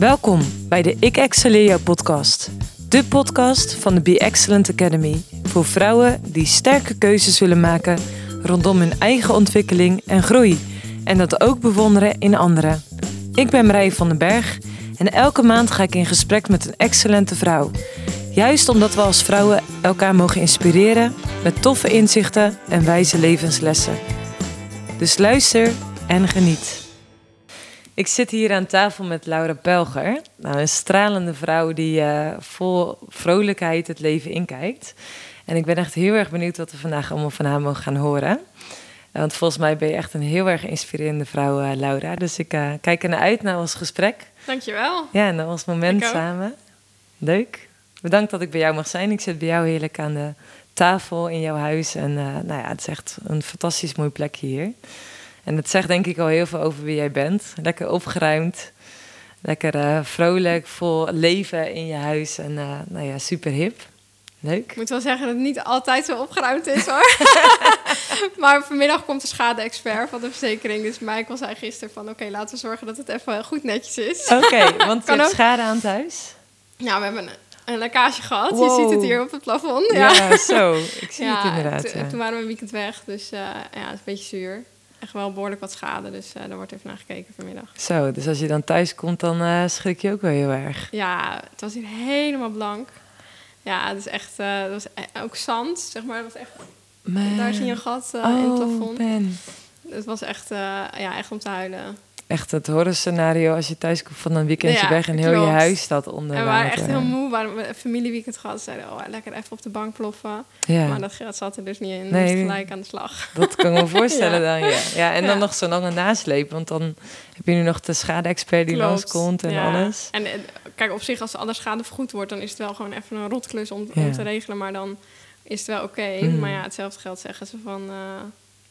Welkom bij de Ik Excelleer podcast. De podcast van de Be Excellent Academy. Voor vrouwen die sterke keuzes willen maken rondom hun eigen ontwikkeling en groei. En dat ook bewonderen in anderen. Ik ben Marije van den Berg en elke maand ga ik in gesprek met een excellente vrouw. Juist omdat we als vrouwen elkaar mogen inspireren met toffe inzichten en wijze levenslessen. Dus luister en geniet. Ik zit hier aan tafel met Laura Pelger. Nou, een stralende vrouw die uh, vol vrolijkheid het leven inkijkt. En ik ben echt heel erg benieuwd wat we vandaag allemaal van haar mogen gaan horen. Want volgens mij ben je echt een heel erg inspirerende vrouw, uh, Laura. Dus ik uh, kijk er naar uit naar ons gesprek. Dankjewel. Ja, naar ons moment samen. Leuk. Bedankt dat ik bij jou mag zijn. Ik zit bij jou heerlijk aan de tafel in jouw huis. En nou ja, het is echt een fantastisch mooi plekje hier. En het zegt denk ik al heel veel over wie jij bent. Lekker opgeruimd. Lekker uh, vrolijk, vol leven in je huis. En uh, nou ja, super hip. Leuk. Ik moet wel zeggen dat het niet altijd zo opgeruimd is hoor. maar vanmiddag komt de schade-expert van de verzekering. Dus Michael zei gisteren van oké, okay, laten we zorgen dat het even goed netjes is. Oké, okay, want je hebt schade aan het huis? Nou, we hebben een, een lekkage gehad. Wow. Je ziet het hier op het plafond. Ja, ja zo. Ik zie ja, het inderdaad. Ja. Toen waren we een weekend weg, dus uh, ja, het is een beetje zuur echt wel behoorlijk wat schade. Dus uh, daar wordt even naar gekeken vanmiddag. Zo, dus als je dan thuis komt, dan uh, schrik je ook wel heel erg. Ja, het was hier helemaal blank. Ja, het is echt, uh, het was e-, ook zand, zeg maar. Het was echt, Man. daar zie je een gat oh, in het plafond. Man. Het was echt, ja, echt om te huilen echt het horrorscenario als je thuis komt van een weekendje ja, weg en heel klopt. je huis staat onder En we waren echt heel moe. We hadden een familieweekend gehad. Zeiden, oh, lekker even op de bank ploffen. Ja. Maar dat geld zat er dus niet in. Nee, gelijk aan de slag. Dat kan ik me voorstellen ja. dan, ja. ja en dan nog zo'n lange nasleep. Want dan heb je nu nog de schade-expert die langskomt en alles. En kijk, op zich als alle schade vergoed wordt... dan is het wel gewoon even een rotklus om, om te regelen. Maar dan is het wel oké. Okay. Mm. Maar ja, hetzelfde geld zeggen ze van... Uh,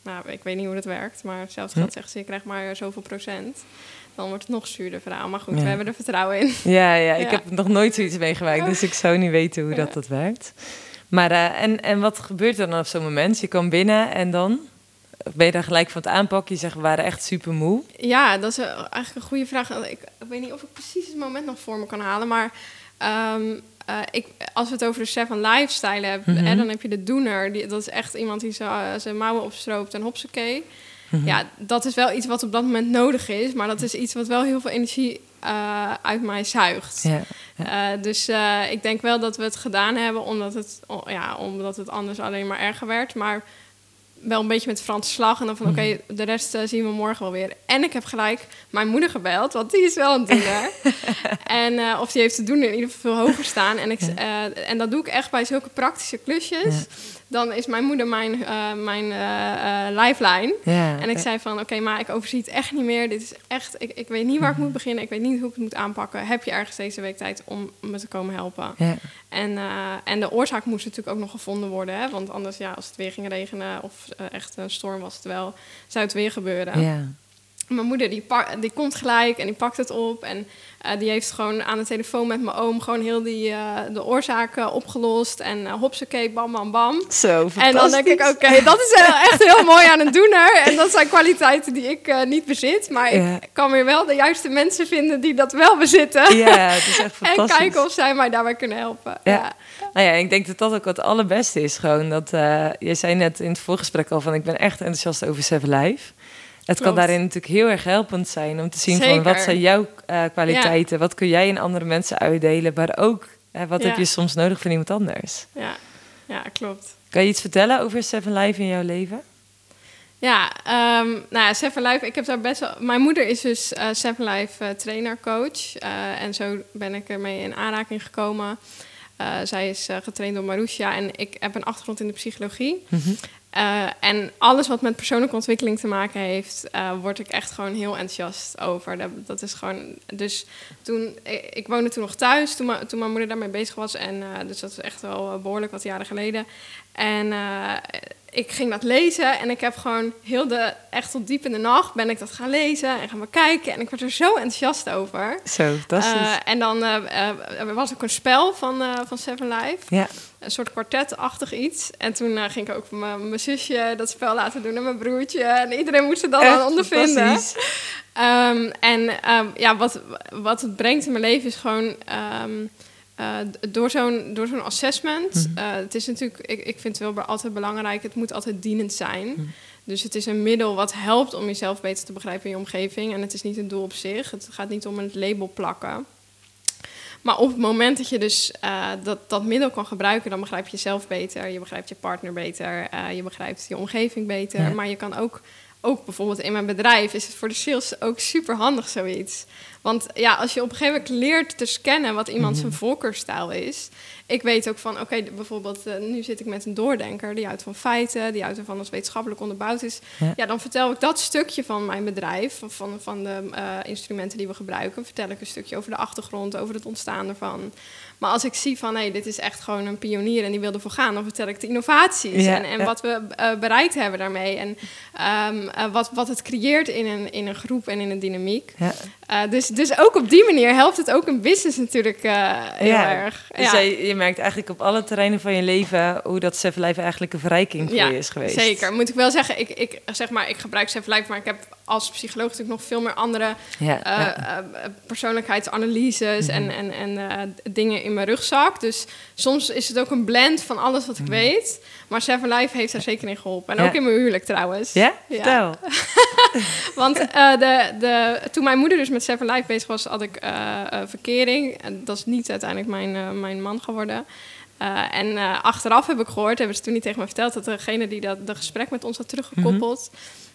nou, ik weet niet hoe dat werkt, maar zelfs hm? zeggen ze, je krijgt maar zoveel procent. Dan wordt het nog zuurder verhaal. Maar goed, we hebben er vertrouwen in. Ja, ja, ik heb nog nooit zoiets meegemaakt, dus ik zou niet weten hoe dat, dat werkt. Maar uh, en, en wat gebeurt er dan op zo'n moment? Je komt binnen en dan? Ben je daar gelijk van het aanpakken? Je zegt, we waren echt super moe. Ja, dat is eigenlijk een goede vraag. Ik, ik weet niet of ik precies het moment nog voor me kan halen, maar... Um, uh, ik, als we het over de Seven Lifestyle hebben, mm -hmm. dan heb je de doener. Die, dat is echt iemand die zijn mouwen opstroopt en hopsakee. Mm -hmm. Ja, dat is wel iets wat op dat moment nodig is. Maar dat is iets wat wel heel veel energie uh, uit mij zuigt. Ja, ja. Uh, dus ik denk wel dat we het gedaan hebben omdat het, ja, omdat het anders alleen maar erger werd. Maar wel een beetje met Franse slag. En dan van, oké, okay, de rest uh, zien we morgen wel weer. En ik heb gelijk mijn moeder gebeld, want die is wel een doener. en, uh, of die heeft te doen in ieder geval veel hoger staan. En, ik, uh, en dat doe ik echt bij zulke praktische klusjes. Ja dan is mijn moeder mijn, mijn lifeline. Ja, en ik zei van, oké, okay, maar ik overzie het echt niet meer. Dit is echt, ik, ik weet niet waar ik moet beginnen. Ik weet niet hoe ik het moet aanpakken. Heb je ergens deze week tijd om me te komen helpen? Ja. En, en de oorzaak moest natuurlijk ook nog gevonden worden. Hè? Want anders, ja, als het weer ging regenen of echt een storm was het wel, zou het weer gebeuren. Ja. Mijn moeder die, die komt gelijk en die pakt het op. En uh, die heeft gewoon aan de telefoon met mijn oom gewoon heel die, uh, de oorzaken opgelost. En uh, hopsakee, bam, bam, bam. Zo, En dan denk ik, oké, okay, dat is echt heel mooi aan een doener. En dat zijn kwaliteiten die ik niet bezit. Maar ik kan weer wel de juiste mensen vinden die dat wel bezitten. Ja, het is echt fantastisch. En kijken of zij mij daarbij kunnen helpen. Ja. ja. Nou ja, ik denk dat dat ook het allerbeste is. Gewoon dat, je zei net in het voorgesprek al van, ik ben echt enthousiast over Seven Life. Het kan daarin natuurlijk heel erg helpend zijn om te zien van wat zijn jouw uh, kwaliteiten, ja. wat kun jij in andere mensen uitdelen, maar ook uh, wat ja. heb je soms nodig van iemand anders. Ja. ja, klopt. Kan je iets vertellen over Seven Life in jouw leven? Ja, um, nou ja, Seven Life, ik heb daar best wel... Mijn moeder is dus uh, Seven Life uh, trainer, coach. En zo ben ik ermee in aanraking gekomen. zij is getraind door Marusha en ik heb een achtergrond in de psychologie. Mm -hmm. Uh, en alles wat met persoonlijke ontwikkeling te maken heeft, uh, word ik echt gewoon heel enthousiast over. Dat, is gewoon. Dus toen, ik, woonde toen nog thuis, toen, mijn moeder daarmee bezig was. En uh, dus dat is echt wel behoorlijk wat jaren geleden. En ik ging dat lezen en ik heb gewoon heel de, echt tot diep in de nacht ben ik dat gaan lezen en gaan bekijken. En ik werd er zo enthousiast over. Zo, fantastisch. Uh, en dan uh, uh, was ook een spel van, van Seven Life. Ja. Een soort kwartetachtig iets. En toen ging ik ook mijn zusje dat spel laten doen en mijn broertje. En iedereen moest er dan aan ondervinden. Ehm, en ehm, ja, wat, wat het brengt in mijn leven is gewoon... ehm, eh, door zo'n door zo'n assessment, Mhm. eh, het is natuurlijk, ik, ik vind het wel altijd belangrijk, het moet altijd dienend zijn. Mhm. Dus het is een middel wat helpt om jezelf beter te begrijpen in je omgeving. En het is niet een doel op zich. Het gaat niet om een label plakken. Maar op het moment dat je dus eh, dat, dat middel kan gebruiken, dan begrijp je jezelf beter, je begrijpt je partner beter, je begrijpt je omgeving beter. Ja. Maar je kan ook, ook bijvoorbeeld in mijn bedrijf, is het voor de sales ook super handig zoiets. Want ja, als je op een gegeven moment leert te scannen wat iemand Mhm. zijn voorkeurstijl is. Ik weet ook van, oké, bijvoorbeeld eh, nu zit ik met een doordenker, die houdt van feiten, die houdt ervan als wetenschappelijk onderbouwd is. Ja. Ja, dan vertel ik dat stukje van mijn bedrijf, van, van, van de eh, instrumenten die we gebruiken, vertel ik een stukje over de achtergrond, over het ontstaan ervan. Maar als ik zie van, hé, dit is echt gewoon een pionier en die wil ervoor gaan, dan vertel ik de innovaties Ja, en, en ja. wat we eh, bereikt hebben daarmee. En ehm, eh, wat, wat het creëert in een, in een groep en in een dynamiek. Ja. Eh, dus, dus ook op die manier helpt het ook een business natuurlijk eh, heel Ja, erg. Dus ja. je merkt eigenlijk op alle terreinen van je leven hoe dat Seven Life eigenlijk een verrijking voor Ja, je is geweest. Zeker. Moet ik wel zeggen, ik, ik, zeg maar, ik gebruik Seven Life, maar ik heb als psycholoog natuurlijk nog veel meer andere Ja, eh, persoonlijkheidsanalyses en, en, en eh, dingen in mijn rugzak. Dus soms is het ook een blend van alles wat ik weet. Maar Seven Life heeft daar zeker in geholpen. En ook in mijn huwelijk trouwens. Ja? Ja. Vertel. Want de, de, toen mijn moeder dus met Seven Life bezig was, had ik eh, eh, verkering. En dat is niet uiteindelijk mijn, eh, mijn man geworden. En achteraf heb ik gehoord, hebben ze toen niet tegen me verteld, dat degene die dat de gesprek met ons had teruggekoppeld.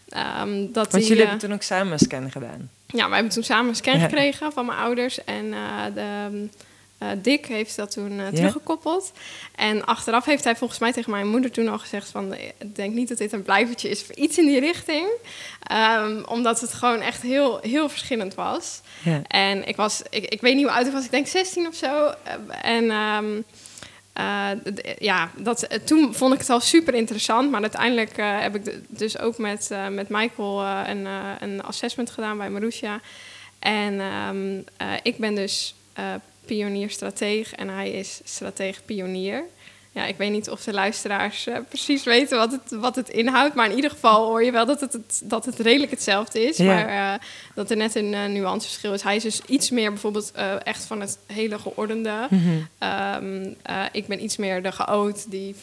ehm, dat Mhm. Want die, jullie hebben toen ook samen een scan gedaan. ja, wij hebben toen samen een scan Ja. gekregen van mijn ouders. En de, eh, Dick heeft dat toen eh, teruggekoppeld. En achteraf heeft hij volgens mij tegen mijn moeder toen al gezegd van... "Ik denk niet dat dit een blijvertje is voor iets in die richting. Ehm, omdat het gewoon echt heel, heel verschillend was. En ik was, ik, ik weet niet hoe oud ik was, ik denk 16 of zo. Eh, En ehm, eh, ja, dat, eh, toen vond ik het al super interessant. Maar uiteindelijk eh, heb ik dus ook met, eh, met Michael eh, een, eh, een assessment gedaan bij Marusha. En ehm, eh, ik ben dus eh pionier-strateeg en hij is strateeg-pionier. Ja, ik weet niet of de luisteraars eh, precies weten wat het, wat het inhoudt. Maar in ieder geval hoor je wel dat het, het, dat het redelijk hetzelfde is. Ja. Maar eh, dat er net een eh, nuanceverschil is. Hij is dus iets meer bijvoorbeeld echt van het hele geordende. Mhm. Ehm, eh, ik ben iets meer de chaot die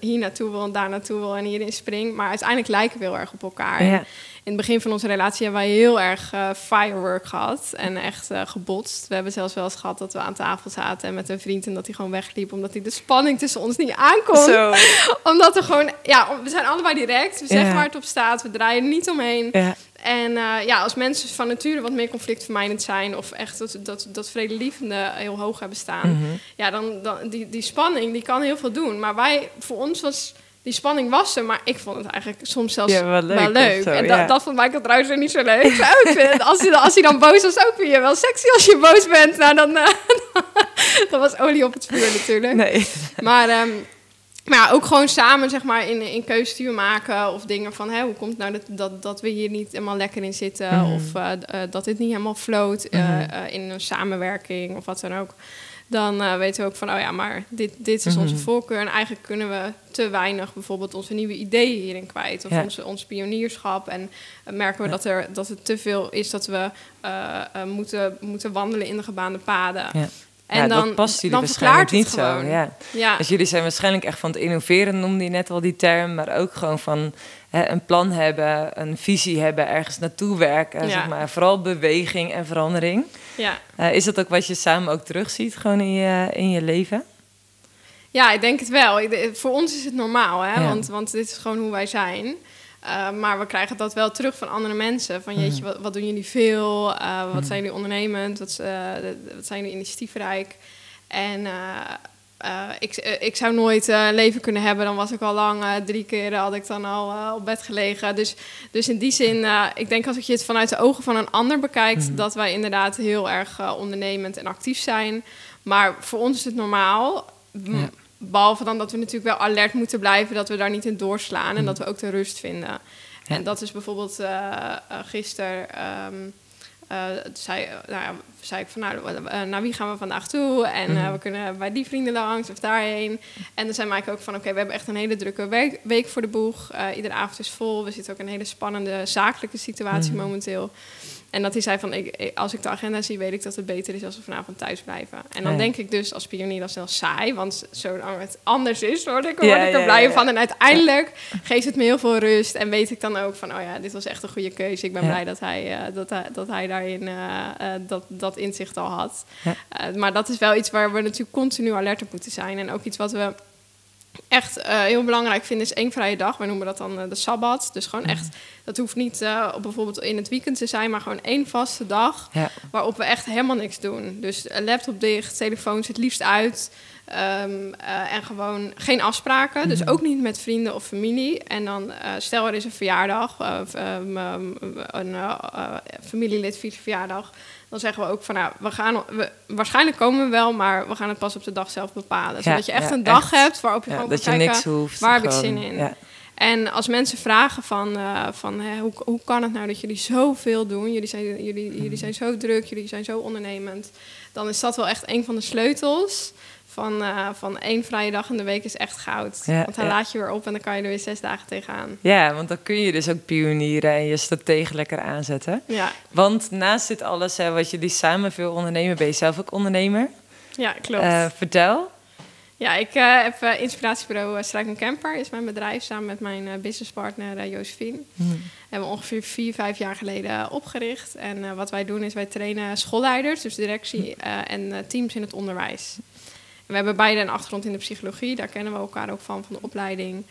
hier naartoe wil en daar naartoe wil en hierin springt. Maar uiteindelijk lijken we heel erg op elkaar. Ja. In het begin van onze relatie hebben wij heel erg eh, firework gehad en echt eh, gebotst. We hebben zelfs wel eens gehad dat we aan tafel zaten en met een vriend en dat hij gewoon wegliep omdat hij de spanning tussen ons niet aankon. Omdat we gewoon, ja, we zijn allebei direct. We zeggen waar het op staat, we draaien niet omheen. En eh, ja, als mensen van nature wat meer conflictvermijdend zijn of echt dat, dat, dat vredelievende heel hoog hebben staan, Mhm. ja, dan, dan die, die spanning die kan heel veel doen. Maar wij, voor ons was die spanning was er, maar ik vond het eigenlijk soms zelfs Ja, wel leuk zo, en ja. dat, vond Michael trouwens weer niet zo leuk. Vinden, als, hij, dan- als hij dan boos was, ook vind je wel sexy als je boos bent. Nou, dan eh, dat was olie op het vuur natuurlijk. Nee. Maar, ehm, maar ja, ook gewoon samen zeg maar, in, in maken. Of dingen van hè, hoe komt het nou dat, dat, dat we hier niet helemaal lekker in zitten. Mhm. Of eh, eh, dat dit niet helemaal floot Mhm. in een samenwerking of wat dan ook. Dan eh, weten we ook van, oh ja, maar dit, dit is onze Mhm. voorkeur. En eigenlijk kunnen we te weinig bijvoorbeeld onze nieuwe ideeën hierin kwijt. Of Ja. onze, ons pionierschap. En eh, merken we Ja. dat, er, dat het te veel is dat we eh, moeten, moeten wandelen in de gebaande paden. Ja. En ja, dan, dat past jullie dan waarschijnlijk niet het gewoon. zo. Ja. Ja. Dus jullie zijn waarschijnlijk echt van het innoveren, noemde je net al die term, maar ook gewoon van hè, een plan hebben, een visie hebben, ergens naartoe werken, Ja. zeg maar. Vooral beweging en verandering. Ja. Eh, is dat ook wat je samen ook terugziet, gewoon in je, in je leven? Ja, ik denk het wel. Ik Voor ons is het normaal, hè? Ja. Want, want dit is gewoon hoe wij zijn. Uh, maar we krijgen dat wel terug van andere mensen. Van jeetje, Mhm. wat, wat doen jullie veel? Uh, wat Mhm. zijn jullie ondernemend? Wat, wat zijn jullie initiatiefrijk? En uh, uh, ik, ik zou nooit een leven kunnen hebben. Dan was ik al lang, drie keer had ik dan al op bed gelegen. Dus, dus in die zin, ik denk als ik je het vanuit de ogen van een ander bekijkt... Mhm. dat wij inderdaad heel erg ondernemend en actief zijn. Maar voor ons is het normaal... Ja. Behalve dan dat we natuurlijk wel alert moeten blijven, dat we daar niet in doorslaan en dat we ook de rust vinden. Ja. En dat is bijvoorbeeld uh, uh, gisteren. Um, uh, zei, nou ja, zei ik van, nou, naar wie gaan we vandaag toe? En mhm. we kunnen bij die vrienden langs of daarheen. En dan zei Mike ook van, oké, we hebben echt een hele drukke week, week voor de boeg. iedere avond is vol. We zitten ook in een hele spannende zakelijke situatie mhm. momenteel. En dat hij zei van, ik, als ik de agenda zie, weet ik dat het beter is als we vanavond thuis blijven. En dan denk ik dus als pionier dat snel saai, want zolang het anders is, word ik, word ik er blij van. En uiteindelijk geeft het me heel veel rust en weet ik dan ook van, oh ja, dit was echt een goede keuze. Ik ben blij dat hij, uh, dat, hij, dat hij daarin uh, uh, dat, dat inzicht al had. maar dat is wel iets waar we natuurlijk continu alert op moeten zijn. En ook iets wat we echt uh, heel belangrijk vinden is één vrije dag. Wij noemen dat dan uh, de sabbat. Dus gewoon echt, mhm. dat hoeft niet uh, bijvoorbeeld in het weekend te zijn, maar gewoon één vaste dag ja. waarop we echt helemaal niks doen. Dus laptop dicht, telefoons het liefst uit. Um, en gewoon geen afspraken. Dus mhm. ook niet met vrienden of familie. En dan stel er is een verjaardag, um, een familielid viert verjaardag dan zeggen we ook van nou, we gaan, we, waarschijnlijk komen we wel, maar we gaan het pas op de dag zelf bepalen. Zodat je echt een dag hebt waarop je gewoon dat je kijken, niks hoeft. Waar heb ik zin in? En als mensen vragen van, uh, van hè, hoe, hoe kan het nou dat jullie zoveel doen? Jullie zijn, jullie, jullie zijn zo druk, jullie zijn zo ondernemend. Dan is dat wel echt een van de sleutels van, uh, van één vrije dag in de week is echt goud. want dan laat je weer op en dan kan je er weer zes dagen tegenaan. Ja, want dan kun je dus ook pionieren en je strategie lekker aanzetten. Ja. Want naast dit alles, hè, wat jullie samen veel ondernemen, ben je zelf ook ondernemer. Ja, klopt. Uh, vertel. Ja, ik uh, heb inspiratiebureau Strijk Camper, is mijn bedrijf, samen met mijn businesspartner Josephine. Hmm. Hebben we ongeveer vier, vijf jaar geleden opgericht. En wat wij doen is wij trainen schoolleiders, dus directie en teams in het onderwijs we hebben beide een achtergrond in de psychologie. Daar kennen we elkaar ook van, van de opleiding.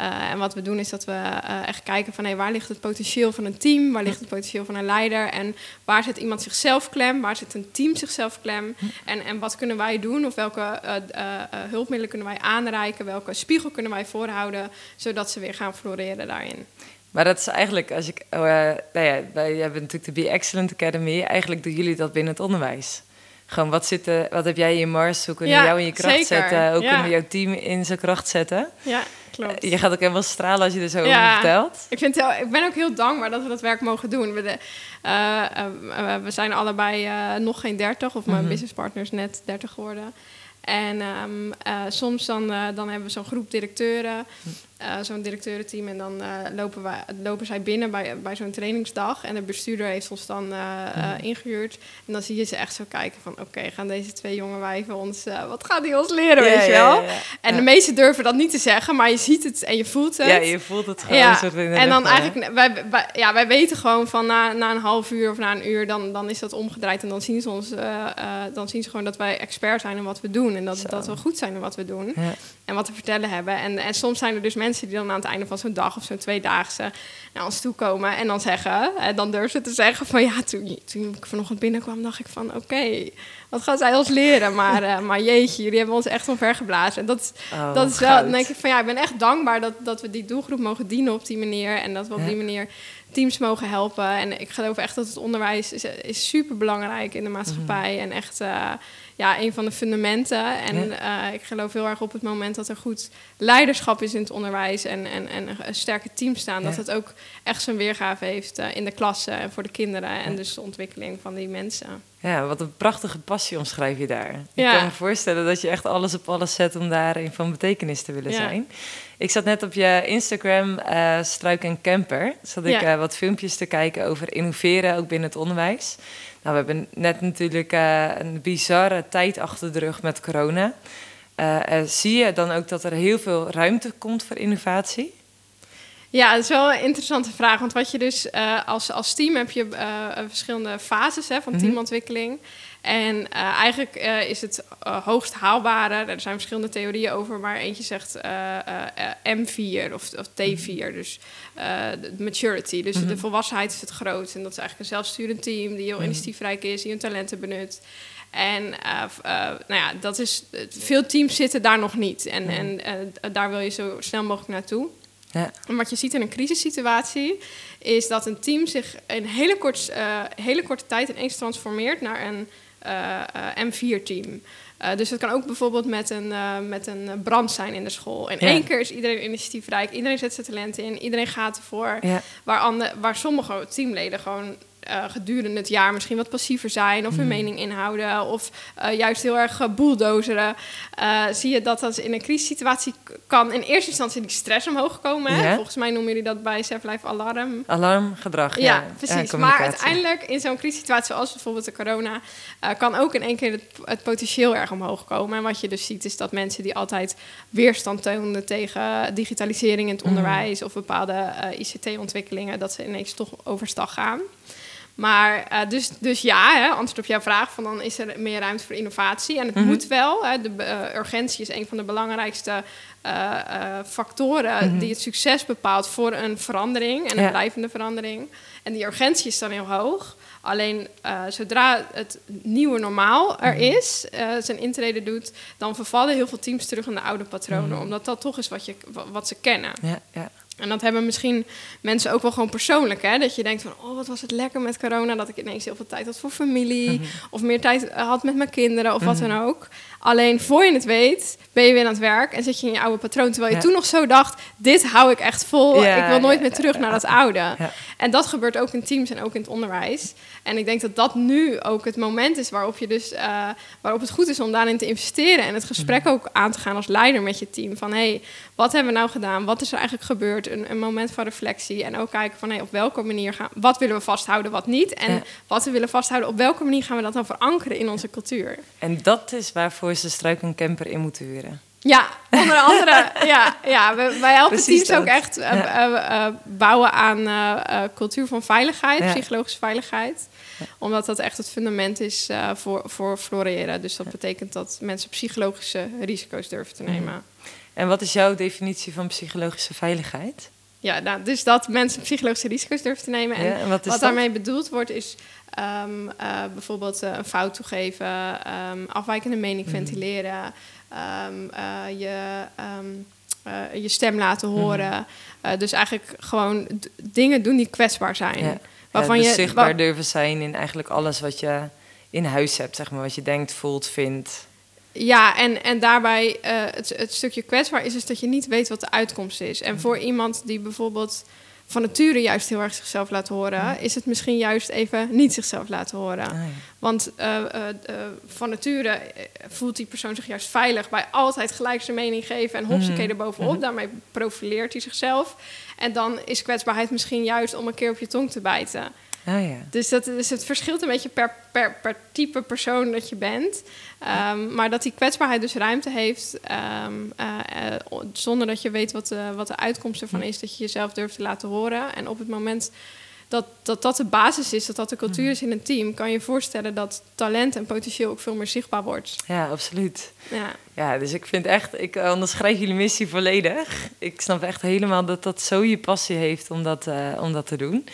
Uh, en wat we doen is dat we uh, echt kijken van hey, waar ligt het potentieel van een team, waar ligt het potentieel van een leider en waar zit iemand zichzelf klem, waar zit een team zichzelf klem en, en wat kunnen wij doen of welke uh, hulpmiddelen kunnen wij aanreiken, welke spiegel kunnen wij voorhouden, zodat ze weer gaan floreren daarin. Maar dat is eigenlijk, als ik, nou ja, wij hebben natuurlijk de Be Excellent Academy, eigenlijk doen jullie dat binnen het onderwijs. Gewoon, wat, zit er, wat heb jij in je mars? Hoe kunnen we jou in je kracht zetten? Hoe kunnen we jouw team in zijn kracht zetten? Ja, klopt. Je gaat ook helemaal stralen als je er zo over vertelt. Ik, vind heel, ik ben ook heel dankbaar dat we dat werk mogen doen. We, de, uh, uh, we zijn allebei uh, nog geen dertig, of mijn mm -hmm. businesspartner net dertig geworden. En um, uh, soms dan, dan hebben we zo'n groep directeuren, uh, zo'n directeurenteam. En dan lopen, wij, lopen zij binnen bij, bij zo'n trainingsdag. En de bestuurder heeft ons dan ingehuurd. En dan zie je ze echt zo kijken van... oké, gaan deze twee jonge wijven ons... wat gaan die ons leren, weet je wel? Ja, en de meesten durven dat niet te zeggen, maar je ziet het en je voelt het. Ja, je voelt het gewoon. Ja. en dan eigenlijk... Wij, wij, ja, wij weten gewoon van na, na een half uur of na een uur... dan, dan is dat omgedraaid en dan zien ze ons... dan zien ze gewoon dat wij expert zijn in wat we doen. En dat, dat we goed zijn in wat we doen. En wat te vertellen hebben. En, en soms zijn er dus mensen die dan aan het einde van zo'n dag of zo'n tweedaagse naar ons toe komen. En dan zeggen, en dan durven ze te zeggen van ja, toen, toen ik vanochtend binnenkwam, dacht ik van oké, wat gaan zij ons leren? Maar, uh, maar jeetje, jullie hebben ons echt geblazen En dat, oh, dat is wel, dan denk ik van ja, ik ben echt dankbaar dat, dat we die doelgroep mogen dienen op die manier. En dat we op die manier teams mogen helpen. En ik geloof echt dat het onderwijs is, is super belangrijk in de maatschappij. Mhm. En echt uh, ja, een van de fundamenten. En uh, ik geloof heel erg op het moment dat er goed leiderschap is in het onderwijs en, en, en een sterke team staan, dat het ook echt zijn weergave heeft uh, in de klasse en voor de kinderen en dus de ontwikkeling van die mensen. Ja, wat een prachtige passie omschrijf je daar. Ik kan me voorstellen dat je echt alles op alles zet om daarin van betekenis te willen zijn. Ik zat net op je Instagram, uh, Struik en Camper, zat ik wat filmpjes te kijken over innoveren, ook binnen het onderwijs. Nou, we hebben net natuurlijk uh, een bizarre tijd achter de rug met corona. Uh, zie je dan ook dat er heel veel ruimte komt voor innovatie? Ja, dat is wel een interessante vraag. Want wat je dus uh, als, als team heb je verschillende fases hè, van mhm. teamontwikkeling. En uh, eigenlijk uh, is het uh, hoogst haalbare. Er zijn verschillende theorieën over, maar eentje zegt M4 of, of T4, mhm. dus de maturity. Dus mm -hmm. de volwassenheid is het groot. En dat is eigenlijk een zelfsturend team die heel mm initiatiefrijk is, die hun talenten benut. En nou ja, dat is, veel teams zitten daar nog niet. En, mm en daar wil je zo snel mogelijk naartoe. Ja. En wat je ziet in een crisissituatie is dat een team zich in hele, kort, hele korte tijd ineens transformeert naar een eh, eh, M4-team. Uh, eh, dus het kan ook bijvoorbeeld met een, uh, met een brand zijn in de school. In één keer is iedereen initiatiefrijk, iedereen zet zijn talent in, iedereen gaat ervoor. Ja. Waar, ander, waar sommige teamleden gewoon uh, gedurende het jaar misschien wat passiever zijn of hun Mhm. mening inhouden of eh, juist heel erg uh, bulldozeren, eh, zie je dat dat in een crisissituatie kan in eerste instantie die stress omhoog komen. Volgens mij noemen jullie dat bij Self Life Alarm. Alarmgedrag. Ja, Ja, precies. maar uiteindelijk in zo'n crisissituatie zoals bijvoorbeeld de corona, eh, kan ook in één keer het, het potentieel erg omhoog komen. En wat je dus ziet is dat mensen die altijd weerstand toonden tegen digitalisering in het Mhm. onderwijs of bepaalde eh, ICT-ontwikkelingen, dat ze ineens toch overstag gaan. Maar eh, dus, dus ja, hè, antwoord op jouw vraag, van dan is er meer ruimte voor innovatie. En het Mhm. moet wel. Hè, de eh, urgentie is een van de belangrijkste eh, factoren Mhm. die het succes bepaalt voor een verandering en een Ja. blijvende verandering. En die urgentie is dan heel hoog. Alleen zodra het nieuwe normaal er Mhm. is, zijn intrede doet, dan vervallen heel veel teams terug in de oude patronen. Omdat dat toch is wat, je, wa- wat ze kennen. Ja, ja. En dat hebben misschien mensen ook wel gewoon persoonlijk. Hè? Dat je denkt van, oh, wat was het lekker met corona. Dat ik ineens heel veel tijd had voor familie. Mhm. Of meer tijd eh, had met mijn kinderen of wat Mhm. dan ook. Alleen voor je het weet, ben je weer aan het werk. En zit je in je oude patroon. Terwijl je Ja. toen nog zo dacht, dit hou ik echt vol. Ja, ik wil nooit ja, meer terug naar dat oude. En dat gebeurt ook in teams en ook in het onderwijs. En ik denk dat dat nu ook het moment is waarop, je dus, eh, waarop het goed is om daarin te investeren. En het gesprek Mhm. ook aan te gaan als leider met je team. Van hé, hey, wat hebben we nou gedaan? Wat is er eigenlijk gebeurd? Een, een moment van reflectie. En ook kijken van hey, op welke manier gaan wat willen we vasthouden, wat niet. En Ja. wat we willen vasthouden, op welke manier gaan we dat dan verankeren in onze cultuur? En dat is waarvoor ze struik een camper in moeten huren. Ja, onder andere. ja, ja, wij helpen Precies teams ook echt eh, Ja. eh, eh, bouwen aan cultuur van veiligheid, Ja. psychologische veiligheid. Omdat dat echt het fundament is voor, voor floreren. Dus dat betekent dat mensen psychologische risico's durven te nemen. En wat is jouw definitie van psychologische veiligheid? Ja, nou, dus dat mensen psychologische risico's durven te nemen. En Ja, en wat daarmee bedoeld wordt is ehm, eh, bijvoorbeeld eh, een fout toegeven, ehm, afwijkende mening Mhm. ventileren, ehm, eh, je, je stem laten Mhm. horen. Dus eigenlijk gewoon dingen doen die kwetsbaar zijn. Ja. Waarvan ja, dus je zichtbaar durven zijn in eigenlijk alles wat je in huis hebt, zeg maar. Wat je denkt, voelt, vindt. Ja, en, en daarbij eh, het, het stukje kwetsbaar is dus dat je niet weet wat de uitkomst is. En voor iemand die bijvoorbeeld van nature juist heel erg zichzelf laat horen, is het misschien juist even niet zichzelf laten horen. Ah, ja. Want eh, eh, van nature voelt die persoon zich juist veilig bij altijd gelijk zijn mening geven en hopsakee Mhm. erbovenop. Mhm. Daarmee profileert hij zichzelf. En dan is kwetsbaarheid misschien juist om een keer op je tong te bijten. Ah, ja. Dus, dat, dus het verschilt een beetje per, per, per type persoon dat je bent. Ehm, maar dat die kwetsbaarheid dus ruimte heeft, ehm, eh, eh, zonder dat je weet wat de, wat de uitkomst ervan is, dat je jezelf durft te laten horen. En op het moment dat, dat dat de basis is, dat dat de cultuur is in een team, kan je je voorstellen dat talent en potentieel ook veel meer zichtbaar wordt. ja, absoluut. Ja. Ja, dus ik vind echt, ik onderschrijf jullie missie volledig. Ik snap echt helemaal dat dat zo je passie heeft om dat, eh, om dat te doen.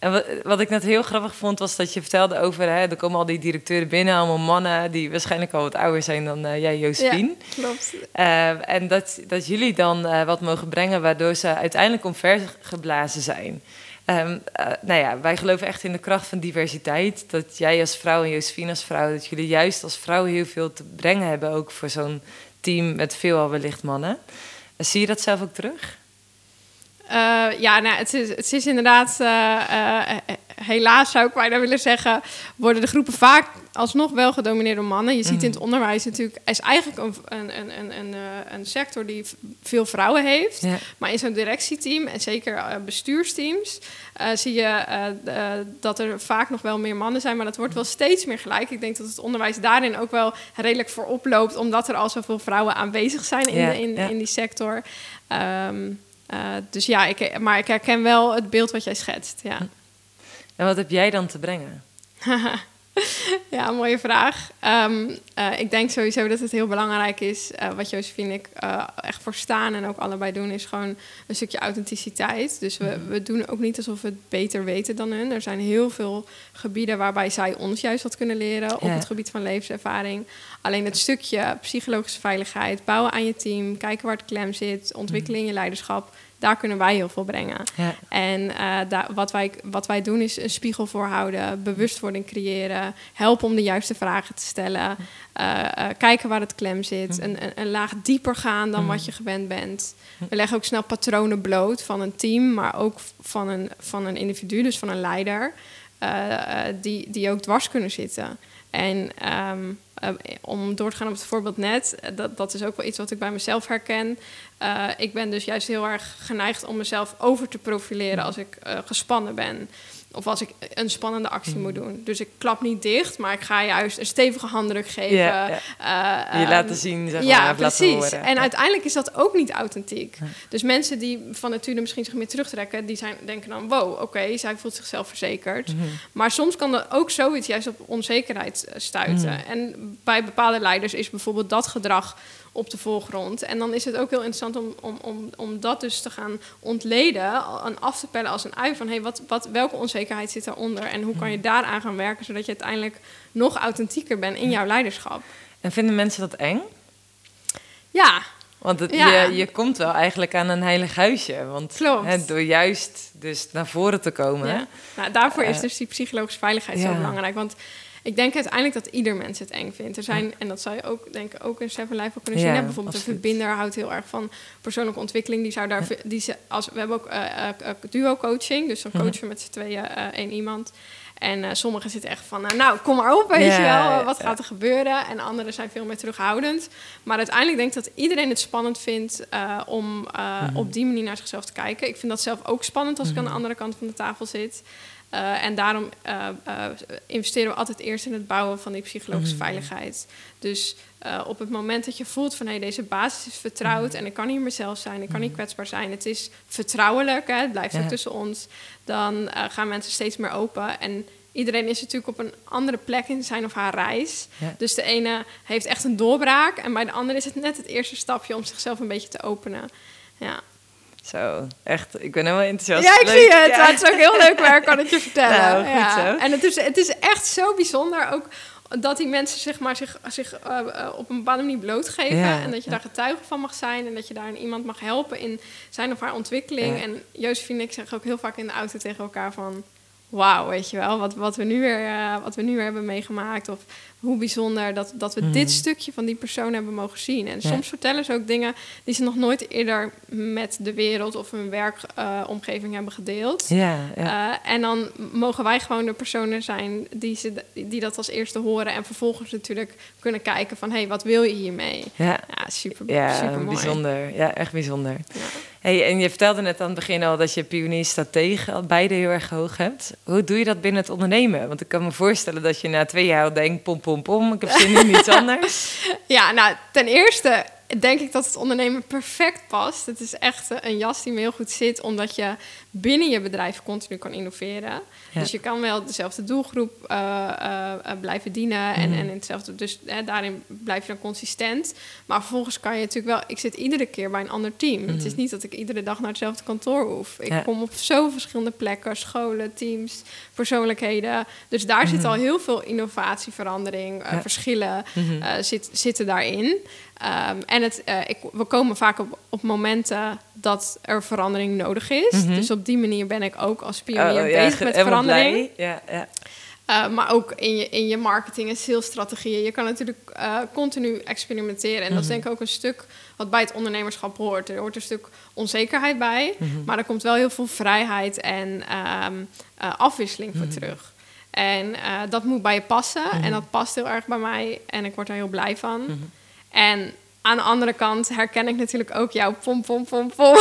En wat, wat ik net heel grappig vond, was dat je vertelde over, hè, er komen al die directeuren binnen, allemaal mannen die waarschijnlijk al wat ouder zijn dan eh, jij, Josephine. Klopt. Eh, en dat, dat jullie dan eh, wat mogen brengen, waardoor ze uiteindelijk omvergeblazen zijn. Eh, nou ja, wij geloven echt in de kracht van diversiteit. Dat jij als vrouw en Josephine als vrouw, dat jullie juist als vrouw heel veel te brengen hebben, ook voor zo'n team met veelal wellicht mannen. Zie je dat zelf ook terug? Eh, ja, nou, het, is, het is inderdaad, eh, eh, helaas zou ik bijna willen zeggen, worden de groepen vaak alsnog wel gedomineerd door mannen. Je ziet in het onderwijs natuurlijk, is eigenlijk een, een, een, een, een, sector die veel vrouwen heeft. Ja. Maar in zo'n directieteam en zeker bestuursteams zie je dat er vaak nog wel meer mannen zijn, maar dat wordt wel steeds meer gelijk. Ik denk dat het onderwijs daarin ook wel redelijk voorop loopt, omdat er al zoveel vrouwen aanwezig zijn in, Ja, de, in, ja. in die sector. Eh, dus ja, ik, maar ik herken wel het beeld wat jij schetst. Ja, En wat heb jij dan te brengen? ja mooie vraag. Ehm, eh, ik denk sowieso dat het heel belangrijk is. eh, wat Josephine en ik eh, echt voor staan en ook allebei doen, is gewoon een stukje authenticiteit. Dus we, we doen ook niet alsof we het beter weten dan hun. Er zijn heel veel gebieden waarbij zij ons juist wat kunnen leren op Ja. het gebied van levenservaring. Alleen het stukje psychologische veiligheid, bouwen aan je team, kijken waar het klem zit, ontwikkelen in je leiderschap. Daar kunnen wij heel veel brengen. Ja. En eh, daar, wat, wij, wat wij doen is een spiegel voorhouden, bewustwording creëren, helpen om de juiste vragen te stellen, eh, eh, kijken waar het klem zit, een, een, een laag dieper gaan dan wat je gewend bent. We leggen ook snel patronen bloot van een team, maar ook van een, van een individu, dus van een leider. die, die ook dwars kunnen zitten. En ehm, eh, om door te gaan op het voorbeeld net, eh, dat, dat is ook wel iets wat ik bij mezelf herken. Eh, ik ben dus juist heel erg geneigd om mezelf over te profileren als ik gespannen ben. Of als ik een spannende actie moet doen. Dus ik klap niet dicht, maar ik ga juist een stevige handdruk geven. Ja, Eh, Je ehm, laten zien, zeg maar, ja, precies. En Ja. uiteindelijk is dat ook niet authentiek. Dus mensen die van nature misschien zich meer terugtrekken, die zijn, denken dan: wow, oké, zij voelt zichzelf verzekerd. Mhm. Maar soms kan er ook zoiets juist op onzekerheid eh, stuiten. Mhm. En bij bepaalde leiders is bijvoorbeeld dat gedrag op de voorgrond. En dan is het ook heel interessant om, om, om, om dat dus te gaan ontleden en af te pellen als een ui van hey, wat, wat, welke onzekerheid zit daaronder en hoe kan je daaraan gaan werken zodat je uiteindelijk nog authentieker bent in jouw leiderschap. En vinden mensen dat eng? Ja, Want het, Ja. je, je komt wel eigenlijk aan een heilig huisje. Want hè, door juist dus naar voren te komen. Ja. Nou, daarvoor is Eh, dus die psychologische veiligheid ja. zo belangrijk. Want ik denk uiteindelijk dat ieder mens het eng vindt. Er zijn, en dat zou je ook, denk ik, ook in Seven Life ook kunnen zien. Ja? Bijvoorbeeld een verbinder houdt heel erg van persoonlijke ontwikkeling. Die zou daar, die ze, als, we hebben ook eh, eh, eh, duo-coaching. Dus dan Mhm. coachen we met z'n tweeën één iemand. En sommigen zitten echt van, nou, kom maar op, weet je wel. Wat gaat er gebeuren? En anderen zijn veel meer terughoudend. Maar uiteindelijk denk ik dat iedereen het spannend vindt om Mhm. op die manier naar zichzelf te kijken. Ik vind dat zelf ook spannend als ik aan de andere kant van de tafel zit. Eh, en daarom eh, eh, investeren we altijd eerst in het bouwen van die psychologische Mhm. veiligheid. Dus op het moment dat je voelt van hey, deze basis is vertrouwd Mhm. en ik kan hier mezelf zijn, ik kan niet kwetsbaar zijn, het is vertrouwelijk, hè, het blijft Ja. ook tussen ons, dan gaan mensen steeds meer open. En iedereen is natuurlijk op een andere plek in zijn of haar reis. Ja. Dus de ene heeft echt een doorbraak en bij de andere is het net het eerste stapje om zichzelf een beetje te openen. Ja. Zo, echt. Ik ben helemaal enthousiast. Ja, ik Leuk. zie het. Ja. Het is ook heel leuk werk, kan ik je vertellen. Nou, goed ja. zo. En het is, het is echt zo bijzonder ook dat die mensen zeg maar, zich, zich eh, eh, op een bepaalde manier blootgeven. Ja, en dat je daar getuige van mag zijn. En dat je daar iemand mag helpen in zijn of haar ontwikkeling. En Josephine en ik zeggen ook heel vaak in de auto tegen elkaar van... Wauw, weet je wel, wat, wat, we nu weer, eh, wat we nu weer hebben meegemaakt. Of hoe bijzonder dat, dat we Mhm. dit stukje van die persoon hebben mogen zien. En Ja. soms vertellen ze ook dingen die ze nog nooit eerder met de wereld of hun werkomgeving hebben gedeeld. Ja, ja. Eh, en dan mogen wij gewoon de personen zijn die, ze, die dat als eerste horen. En vervolgens natuurlijk kunnen kijken van... hé, hey, wat wil je hiermee? ja. Ja, super, Ja, super mooi. bijzonder. Ja, echt bijzonder. Hey, en je vertelde net aan het begin al dat je pionier stratege al beide heel erg hoog hebt. Hoe doe je dat binnen het ondernemen? Want ik kan me voorstellen dat je na twee jaar al denkt, pom, pom, pom, ik heb zin in iets anders. Ja, nou, ten eerste denk ik dat het ondernemen perfect past. Het is echt een jas die me heel goed zit, omdat je binnen je bedrijf continu kan innoveren. Ja. Dus je kan wel dezelfde doelgroep eh, eh, eh, blijven dienen en, Mhm. en in hetzelfde. Dus hè, daarin blijf je dan consistent. Maar vervolgens kan je natuurlijk wel. Ik zit iedere keer bij een ander team. Het is niet dat ik iedere dag naar hetzelfde kantoor hoef. Ik Mhm. Ja. kom op zoveel verschillende plekken, scholen, teams, persoonlijkheden. Dus daar zit al heel veel innovatie, verandering, Mhm. Ja. verschillen Mhm. zit, zitten daarin. Ehm, en het, eh, ik, we komen vaak op, op momenten dat er verandering nodig is. Mhm. Dus op die manier ben ik ook als pionier Oh, ja, bezig met verandering. Ja, ja. Eh, maar ook in je, in je marketing en salesstrategieën. Je kan natuurlijk eh, continu experimenteren. En dat is Mhm. denk ik ook een stuk wat bij het ondernemerschap hoort. Er hoort een stuk onzekerheid bij. Mhm. Maar er komt wel heel veel vrijheid en ehm, eh, afwisseling voor terug. En dat moet bij je passen. En dat past heel erg bij mij. En ik word daar heel blij van. En aan de andere kant herken ik natuurlijk ook jouw pom, pom, pom, pom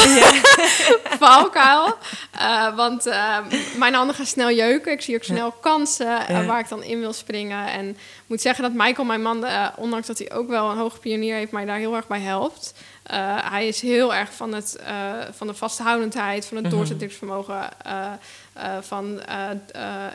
valkuil. Eh, want eh, mijn handen gaan snel jeuken. Ik zie ook snel kansen eh, Ja. waar ik dan in wil springen. En ik moet zeggen dat Michael, mijn man, eh, ondanks dat hij ook wel een hoge pionier heeft, mij daar heel erg bij helpt. Hij is heel erg van, het, van de vasthoudendheid, van het Mhm. doorzettingsvermogen, van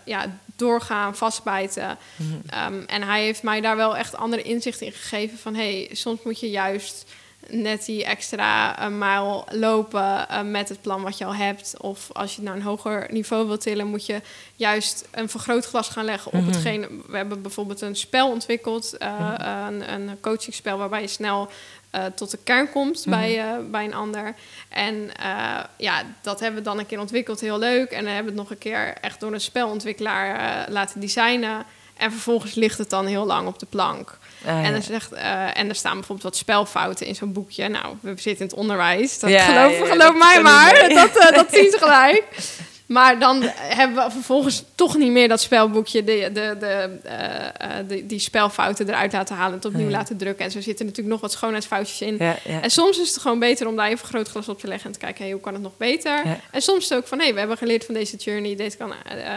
ja, doorgaan, vastbijten. Mhm. Ehm, en hij heeft mij daar wel echt andere inzichten in gegeven van... hey, soms moet je juist net die extra eh, mijl lopen eh, met het plan wat je al hebt. Of als je naar een hoger niveau wilt tillen... moet je juist een vergrootglas gaan leggen op Mhm. hetgeen... We hebben bijvoorbeeld een spel ontwikkeld, eh, Mhm. een, een coachingspel... waarbij je snel tot de kern komt Mhm. bij, bij een ander. En ja, dat hebben we dan een keer ontwikkeld, heel leuk. En dan hebben we het nog een keer echt door een spelontwikkelaar laten designen. En vervolgens ligt het dan heel lang op de plank. Ah, ja. En, er zegt, eh, en er staan bijvoorbeeld wat spelfouten in zo'n boekje. Nou, we zitten in het onderwijs. Dat Ja, geloof ja, geloof dat mij maar. Dat, eh, dat zien ze gelijk. Maar dan hebben we vervolgens toch niet meer dat spelboekje, de, de, de, eh, eh, de die spelfouten eruit laten halen en het opnieuw Ja. laten drukken. En zo zitten natuurlijk nog wat schoonheidsfoutjes in. Ja, ja. En soms is het gewoon beter om daar even grootglas op te leggen en te kijken, hey, hoe kan het nog beter? En soms is het ook van, hé, we hebben geleerd van deze journey, deze kan, eh,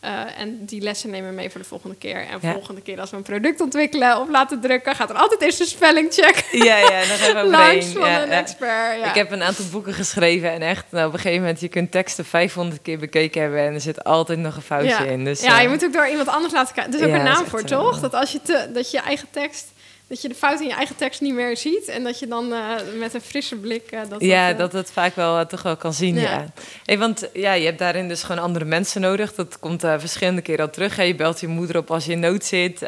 eh, en die lessen nemen we mee voor de volgende keer. En Ja. volgende keer als we een product ontwikkelen of laten drukken, gaat er altijd eerst een spellingcheck ja, ja, daar gaan we langs overheen. van Ja, een ja. expert. Ik heb een aantal boeken geschreven en echt, nou, op een gegeven moment, je kunt teksten 500 keer bekeken hebben en er zit altijd nog een foutje in. Dus, ja, eh, je moet ook door iemand anders laten kijken. Er is ook een naam voor, toch? Dat als je, te, dat je eigen tekst, dat je de fout in je eigen tekst niet meer ziet en dat je dan eh, met een frisse blik eh, dat ja, eh, dat het vaak wel toch wel kan zien, ja. Ja. Hey, want ja, je hebt daarin dus gewoon andere mensen nodig. Dat komt verschillende keren al terug. Hè. Je belt je moeder op als je in nood zit.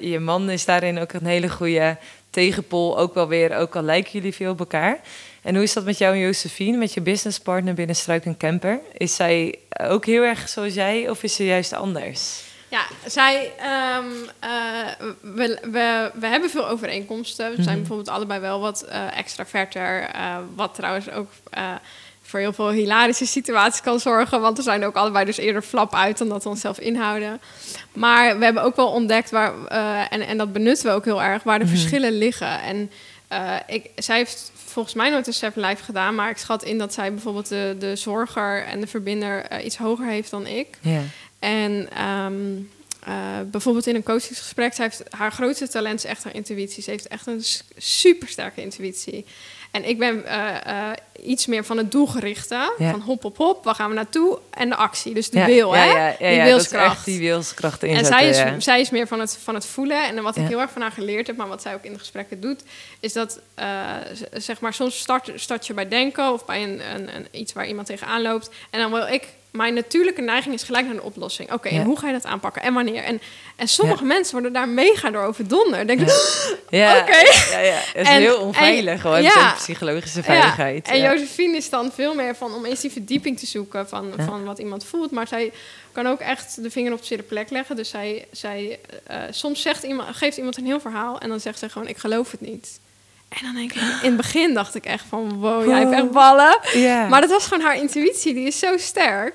Je man is daarin ook een hele goede tegenpol. Ook wel weer, ook al lijken jullie veel op elkaar. En hoe is dat met jou en Josephine, met je businesspartner binnen Struik en Camper? Is zij ook heel erg zoals jij of is ze juist anders? Ja, zij, ehm, eh, we, we, we hebben veel overeenkomsten. We zijn Mhm. bijvoorbeeld allebei wel wat eh extraverter. eh, wat trouwens ook voor heel veel hilarische situaties kan zorgen. Want we zijn ook allebei dus eerder flap uit dan dat we onszelf inhouden. Maar we hebben ook wel ontdekt, waar, en, en dat benutten we ook heel erg, waar de Mhm. verschillen liggen. En ik, zij heeft volgens mij nooit een Seven Life gedaan. Maar ik schat in dat zij bijvoorbeeld de, de zorger en de verbinder iets hoger heeft dan ik. Ja. En ehm, eh, bijvoorbeeld in een coachingsgesprek, zij heeft, haar grootste talent is echt haar intuïtie. Ze heeft echt een super sterke intuïtie. En ik ben eh, eh, iets meer van het doelgerichte. Ja. Van hop, hop, hop, waar gaan we naartoe? En de actie, dus de ja, wil, ja, hè? Die wilskracht. die wilskracht En inzetten. zij is, zij is meer van het, van het voelen. En wat ik heel erg van haar geleerd heb, maar wat zij ook in de gesprekken doet, is dat zeg maar soms start, start je bij denken of bij een, een, een, iets waar iemand tegenaan loopt. En dan wil ik, mijn natuurlijke neiging is gelijk naar de oplossing. Oké, Ja. en hoe ga je dat aanpakken en wanneer? En, en sommige mensen worden daar mega door overdonderd. Denk ik, Ja, Oké. ja, ja. Het is En- heel onveilig, gewoon ja. met psychologische veiligheid. Ja, en ja. Josephine is dan veel meer van om eens die verdieping te zoeken van, Ja. van wat iemand voelt. Maar zij kan ook echt de vinger op de zere plek leggen. Dus zij, zij eh, soms zegt iemand, geeft iemand een heel verhaal en dan zegt ze gewoon: Ik geloof het niet. En dan denk ik, in het begin dacht ik echt van wow, jij hebt echt ballen. Maar dat was gewoon haar intuïtie, die is zo sterk.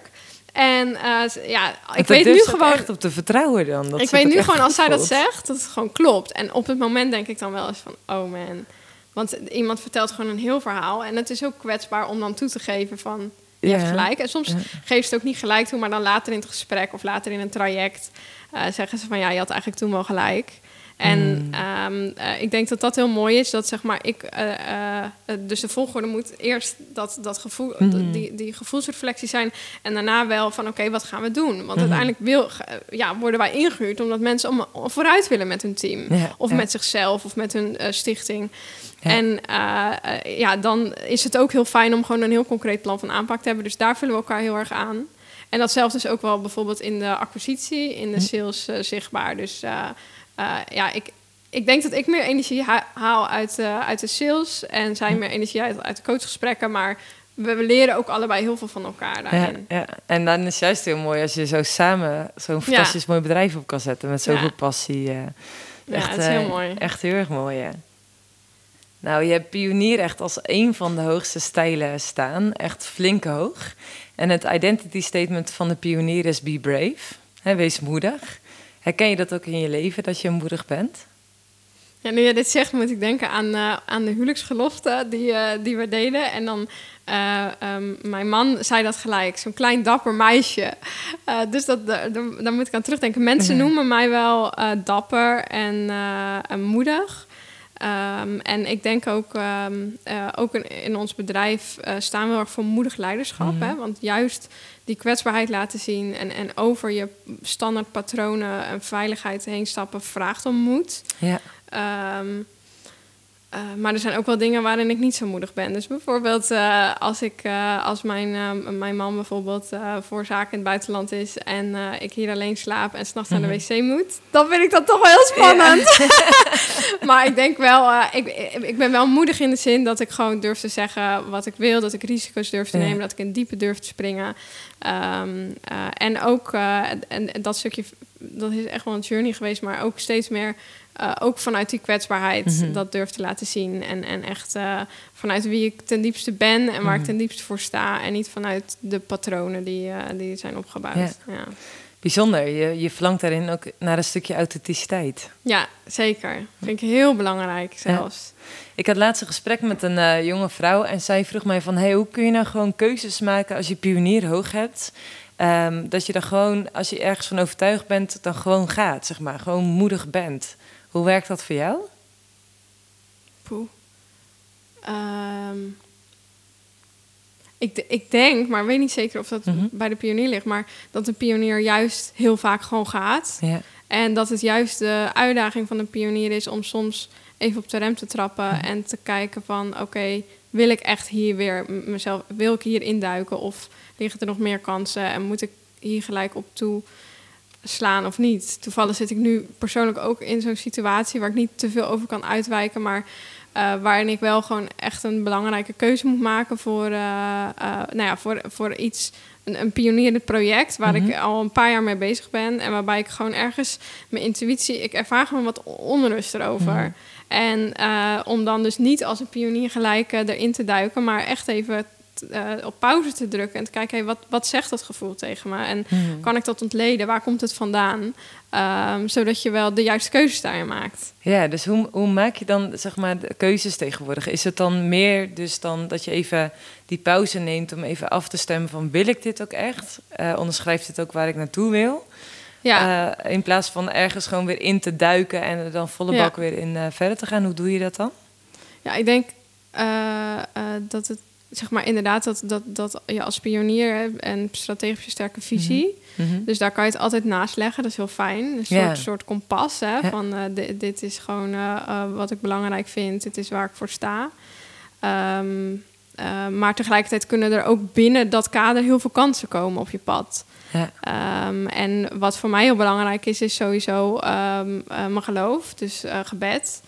En ze- ja, ik weet nu gewoon. echt op te vertrouwen dan. Dat ik weet nu gewoon als zij dat zegt, dat het gewoon klopt. En op het moment denk ik dan wel eens van, oh man. Want iemand vertelt gewoon een heel verhaal. En het is ook kwetsbaar om dan toe te geven van, je hebt gelijk. En soms geeft ze het ook niet gelijk toe, maar dan later in het gesprek of later in een traject eh, zeggen ze van, ja, je had eigenlijk toen wel gelijk. En Hmm. ehm, eh, ik denk dat dat heel mooi is, dat zeg maar ik, eh, eh, dus de volgorde moet eerst dat, dat gevoel, Mhm. die, die gevoelsreflectie zijn en daarna wel van oké, wat gaan we doen? Want Mhm. uiteindelijk wil, ja, worden wij ingehuurd omdat mensen om, om vooruit willen met hun team. Ja, Of ja. met zichzelf of met hun stichting. Ja. En ja, dan is het ook heel fijn om gewoon een heel concreet plan van aanpak te hebben. Dus daar vullen we elkaar heel erg aan. En datzelfde is ook wel bijvoorbeeld in de acquisitie, in de sales zichtbaar. Dus eh, ja, ik, ik denk dat ik meer energie ha- haal uit, eh, uit de sales en zij Hm. meer energie uit, uit de coachgesprekken. Maar we, we leren ook allebei heel veel van elkaar Ja, daarin. ja, en dan is het juist heel mooi als je zo samen zo'n fantastisch mooi bedrijf op kan zetten met zoveel Ja. passie. Ja, echt, het is heel mooi. Echt heel erg mooi, ja. Nou, je hebt pionier echt als een van de hoogste stijlen staan. Echt flink hoog. En het identity statement van de pionier is be brave. Hè, wees moedig. Herken je dat ook in je leven, dat je moedig bent? Ja, nu je dit zegt, moet ik denken aan, eh, aan de huwelijksgelofte die, eh, die we deden. En dan, ehm, mijn man zei dat gelijk, zo'n klein dapper meisje. Dus dat, daar daar moet ik aan terugdenken. Mensen Mhm. noemen mij wel dapper en, en moedig. Ehm, en ik denk ook, ehm, eh, ook in, in ons bedrijf staan we erg voor moedig leiderschap. Mhm. Hè? Want juist die kwetsbaarheid laten zien en, en over je standaard patronen en veiligheid heen stappen vraagt om moed. Ja. Ehm, eh, maar er zijn ook wel dingen waarin ik niet zo moedig ben. Dus bijvoorbeeld eh, als, ik, eh, als mijn, mijn man bijvoorbeeld voor zaken in het buitenland is... en ik hier alleen slaap en s'nachts naar de wc moet... dan vind ik dat toch wel heel spannend. maar ik denk wel, ik, ik ben wel moedig in de zin dat ik gewoon durf te zeggen wat ik wil. Dat ik risico's durf te Ja. nemen, dat ik in diepe durf te springen. Ehm, eh, en ook, en, en dat stukje, dat is echt wel een journey geweest, maar ook steeds meer eh, ook vanuit die kwetsbaarheid Mhm. dat durf te laten zien. En, en echt eh, vanuit wie ik ten diepste ben en waar ik Mhm. ten diepste voor sta. En niet vanuit de patronen die, eh, die zijn opgebouwd. Ja. Ja. Bijzonder. Je, je verlangt daarin ook naar een stukje authenticiteit. Ja, zeker. Vind ik heel belangrijk zelfs. Ik had laatst een gesprek met een jonge vrouw en zij vroeg mij van... Hey, hoe kun je nou gewoon keuzes maken als je pionier hoog hebt? Ehm, dat je dan gewoon, als je ergens van overtuigd bent, dan gewoon gaat, zeg maar. Gewoon moedig bent. Hoe werkt dat voor jou? Poeh. Ehm, ik, de- ik denk, maar weet niet zeker of dat Mhm. bij de pionier ligt... maar dat de pionier juist heel vaak gewoon gaat... Ja. En dat het juist de uitdaging van een pionier is om soms even op de rem te trappen en te kijken van oké, wil ik echt hier weer mezelf, wil ik hier induiken of liggen er nog meer kansen en moet ik hier gelijk op toe slaan of niet? Toevallig zit ik nu persoonlijk ook in zo'n situatie waar ik niet te veel over kan uitwijken, maar eh, waarin ik wel gewoon echt een belangrijke keuze moet maken voor, eh, eh, nou ja, voor, voor iets, een, een pionierend project waar Mhm. ik al een paar jaar mee bezig ben en waarbij ik gewoon ergens mijn intuïtie, ik ervaar gewoon wat onrust erover. Mhm. En om dan dus niet als een pionier gelijk erin te duiken, maar echt even eh, op pauze te drukken en te kijken, hey, wat, wat zegt dat gevoel tegen me? En Mhm. kan ik dat ontleden? Waar komt het vandaan? Ehm, zodat je wel de juiste keuzes daarin maakt. Ja, dus hoe, hoe maak je dan zeg maar de keuzes tegenwoordig? Is het dan meer dus dan dat je even die pauze neemt om even af te stemmen van wil ik dit ook echt? Eh onderschrijft het ook waar ik naartoe wil? Ja, Eh, in plaats van ergens gewoon weer in te duiken en er dan volle Ja. bak weer in verder te gaan. Hoe doe je dat dan? ja ik denk dat het, zeg maar inderdaad, dat, dat, dat je als pionier hebt en strategische sterke visie. Mhm. Dus daar kan je het altijd naast leggen. Dat is heel fijn. Een soort, soort kompas. Hè. Van eh, di- dit is gewoon eh, eh, wat ik belangrijk vind. Dit is waar ik voor sta. Ehm, eh, maar tegelijkertijd kunnen er ook binnen dat kader heel veel kansen komen op je pad. Ja. Ehm, en wat voor mij heel belangrijk is, is sowieso eh, mijn geloof. Dus gebed.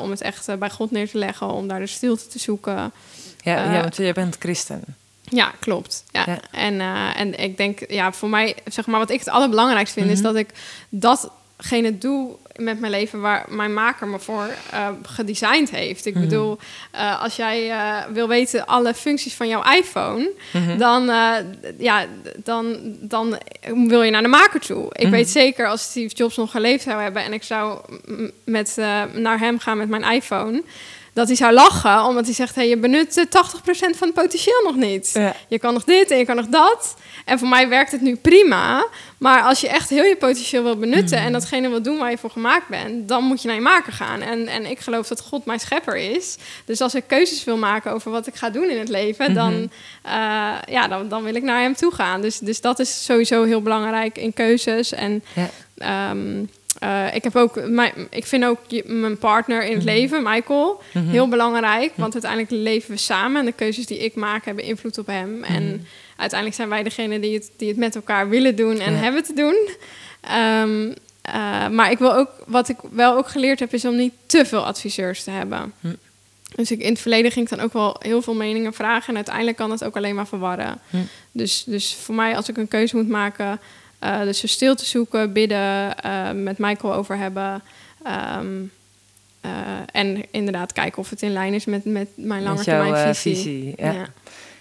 Om het echt bij God neer te leggen. Om daar de stilte te zoeken. Ja, Eh, ja, want jij bent christen. Ja, klopt. Ja. Ja. En, eh, en ik denk, ja, voor mij, zeg maar, wat ik het allerbelangrijkste vind, is Mhm. dat ik datgene doe met mijn leven waar mijn maker me voor eh, gedesigned heeft. Ik Mhm. bedoel, eh, als jij eh, wil weten alle functies van jouw iPhone, Mhm. dan, eh, ja, dan, dan wil je naar de maker toe. Ik weet zeker als Steve Jobs nog geleefd zou hebben en ik zou met, eh, naar hem gaan met mijn iPhone, dat hij zou lachen, omdat hij zegt: hey, je benut eh, 80% van het potentieel nog niet. Ja. Je kan nog dit en je kan nog dat. En voor mij werkt het nu prima. Maar als je echt heel je potentieel wil benutten Mhm. en datgene wil doen waar je voor gemaakt bent, dan moet je naar je maker gaan. En, en ik geloof dat God mijn schepper is. Dus als ik keuzes wil maken over wat ik ga doen in het leven, Mhm. dan, eh, ja, dan, dan wil ik naar hem toe gaan. Dus, dus dat is sowieso heel belangrijk in keuzes. En Ja. ehm, eh, ik heb ook, mijn, ik vind ook je- mijn partner in het Mhm. leven, Michael, Mhm. heel belangrijk. Want uiteindelijk leven we samen en de keuzes die ik maak hebben invloed op hem. En Mhm. uiteindelijk zijn wij degene die het, die het met elkaar willen doen en Ja. hebben te doen. Ehm, eh, maar ik wil ook, wat ik wel ook geleerd heb, is om niet te veel adviseurs te hebben. Hm. Dus ik, in het verleden ging ik dan ook wel heel veel meningen vragen. En uiteindelijk kan het ook alleen maar verwarren. Hm. Dus, dus voor mij, als ik een keuze moet maken, eh, dus dus stil te zoeken, bidden, eh, met Michael over hebben. ehm, eh, en inderdaad kijken of het in lijn is met, met mijn lange termijn visie. Ja. Ja.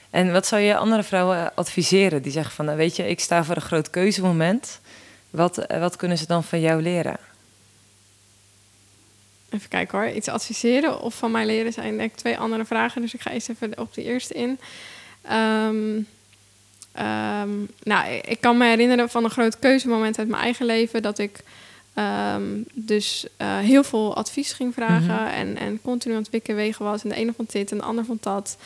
En wat zou je andere vrouwen adviseren die zeggen van, nou, weet je, ik sta voor een groot keuzemoment. Wat, wat kunnen ze dan van jou leren? Even kijken hoor. Iets adviseren of van mij leren zijn denk ik twee andere vragen. Dus ik ga eerst even op de eerste in. Ehm, ehm, nou, ik- kan me herinneren van een groot keuzemoment uit mijn eigen leven... dat ik ehm, dus eh, heel veel advies ging vragen... Mhm. en, en continu aan het wikken wegen was. En de ene vond dit en de ander vond dat.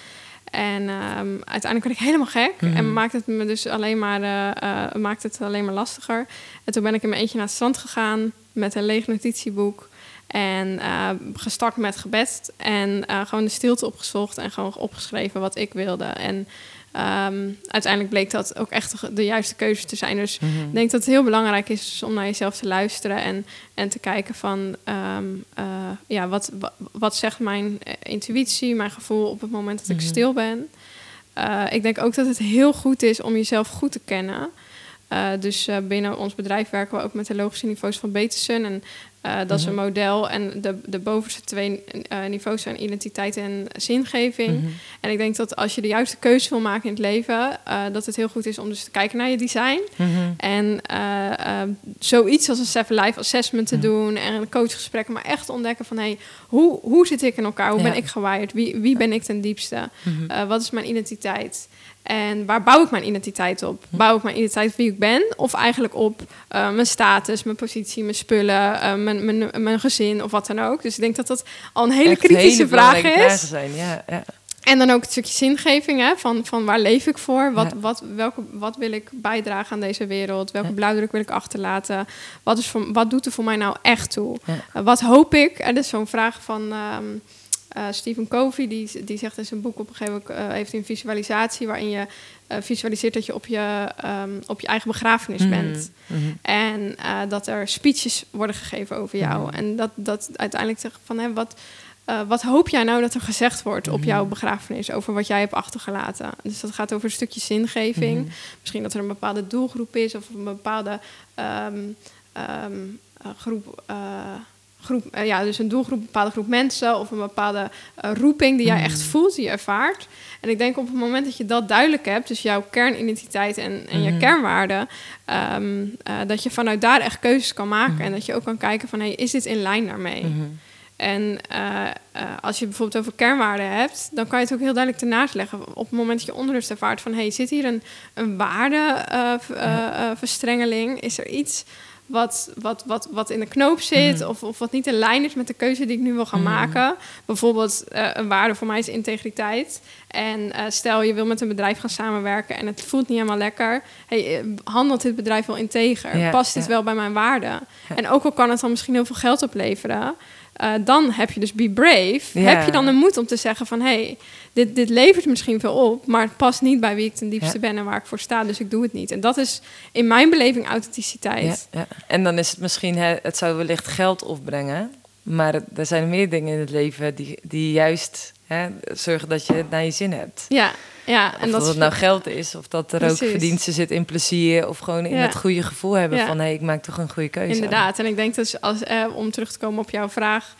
En ehm, uiteindelijk werd ik helemaal gek. Mhm. En maakte het me dus alleen maar, eh, eh, maakte het alleen maar lastiger. En toen ben ik in mijn eentje naar het strand gegaan... met een leeg notitieboek... En eh, gestart met gebed. En gewoon de stilte opgezocht en gewoon opgeschreven wat ik wilde. En ehm, uiteindelijk bleek dat ook echt de- de juiste keuze te zijn. Dus Mhm. ik denk dat het heel belangrijk is om naar jezelf te luisteren en, en te kijken van ehm, eh, ja, wat, wat, wat zegt mijn eh, intuïtie, mijn gevoel op het moment dat ik Mhm. stil ben. Eh, ik denk ook dat het heel goed is om jezelf goed te kennen. Eh, dus eh, binnen ons bedrijf werken we ook met de logische niveaus van Betersen. En Uh, dat is een Mhm. model. En de, de bovenste twee eh, niveaus zijn identiteit en zingeving. Mhm. En ik denk dat als je de juiste keuze wil maken in het leven, eh, dat het heel goed is om dus te kijken naar je design. Mhm. En eh, eh, zoiets als een Seven Life assessment te doen en een coachgesprek, maar echt ontdekken van hey, hoe, hoe zit ik in elkaar? Hoe Ja. ben ik gewired? Wie, wie ben ik ten diepste? Eh, wat is mijn identiteit? En waar bouw ik mijn identiteit op? Hm. Bouw ik mijn identiteit op wie ik ben? Of eigenlijk op eh, mijn status, mijn positie, mijn spullen, eh, mijn, mijn, mijn gezin of wat dan ook? Dus ik denk dat dat al een hele Echt kritische hele vraag is. zijn. Ja, ja. En dan ook het stukje zingeving, hè? Van, van waar leef ik voor? Wat, Ja. wat, welke, wat wil ik bijdragen aan deze wereld? Welke Ja. blauwdruk wil ik achterlaten? Wat, is voor, wat doet er voor mij nou echt toe? Ja. Eh, wat hoop ik? En dat is zo'n vraag van ehm, eh, Stephen Covey. Die, die zegt in zijn boek op een gegeven moment... eh, heeft hij een visualisatie waarin je eh, visualiseert... dat je op je, ehm, op je eigen begrafenis Mhm. bent. Mhm. En dat er speeches worden gegeven over jou. Mhm. En dat, dat uiteindelijk zegt van hè, wat, wat hoop jij nou dat er gezegd wordt op jouw begrafenis over wat jij hebt achtergelaten? Dus dat gaat over een stukje zingeving. Misschien dat er een bepaalde doelgroep is of een bepaalde ehm, ehm, eh, groep. Groep, eh, ja, dus een doelgroep, een bepaalde groep mensen of een bepaalde eh, roeping die jij echt Mhm. voelt, die je ervaart. En ik denk op het moment dat je dat duidelijk hebt, dus jouw kernidentiteit en, en je Mhm. kernwaarden, ehm, eh, dat je vanuit daar echt keuzes kan maken. En dat je ook kan kijken van, hey, is dit in lijn daarmee? En als je bijvoorbeeld over kernwaarden hebt, dan kan je het ook heel duidelijk ernaast leggen. Op het moment dat je onrust ervaart van, hey, zit hier een, een waardeverstrengeling? is er iets wat, wat, wat, wat in de knoop zit Mhm. of, of wat niet in lijn is met de keuze die ik nu wil gaan Mhm. maken? Bijvoorbeeld, eh, een waarde voor mij is integriteit. En eh, stel je wil met een bedrijf gaan samenwerken en het voelt niet helemaal lekker. Hey, eh, handelt dit bedrijf wel integer? Ja, Past dit ja. wel bij mijn waarden? Ja. En ook al kan het dan misschien heel veel geld opleveren, eh, dan heb je dus be brave. Heb je dan de moed om te zeggen van... hé, hey, dit, dit levert misschien veel op... maar het past niet bij wie ik ten diepste ben... en waar ik voor sta, dus ik doe het niet. En dat is in mijn beleving authenticiteit. Ja, ja. En dan is het misschien, hè, het zou wellicht geld opbrengen. Maar het- er zijn meer dingen in het leven die, die juist hè, zorgen dat je het naar je zin hebt. Ja, ja. Of en dat, dat het nou geld is, of dat er ook Precies. verdienste zit in plezier. Of gewoon in Ja. het goede gevoel hebben Ja. van hé, ik maak toch een goede keuze. Inderdaad. En ik denk dus, als, eh, om terug te komen op jouw vraag...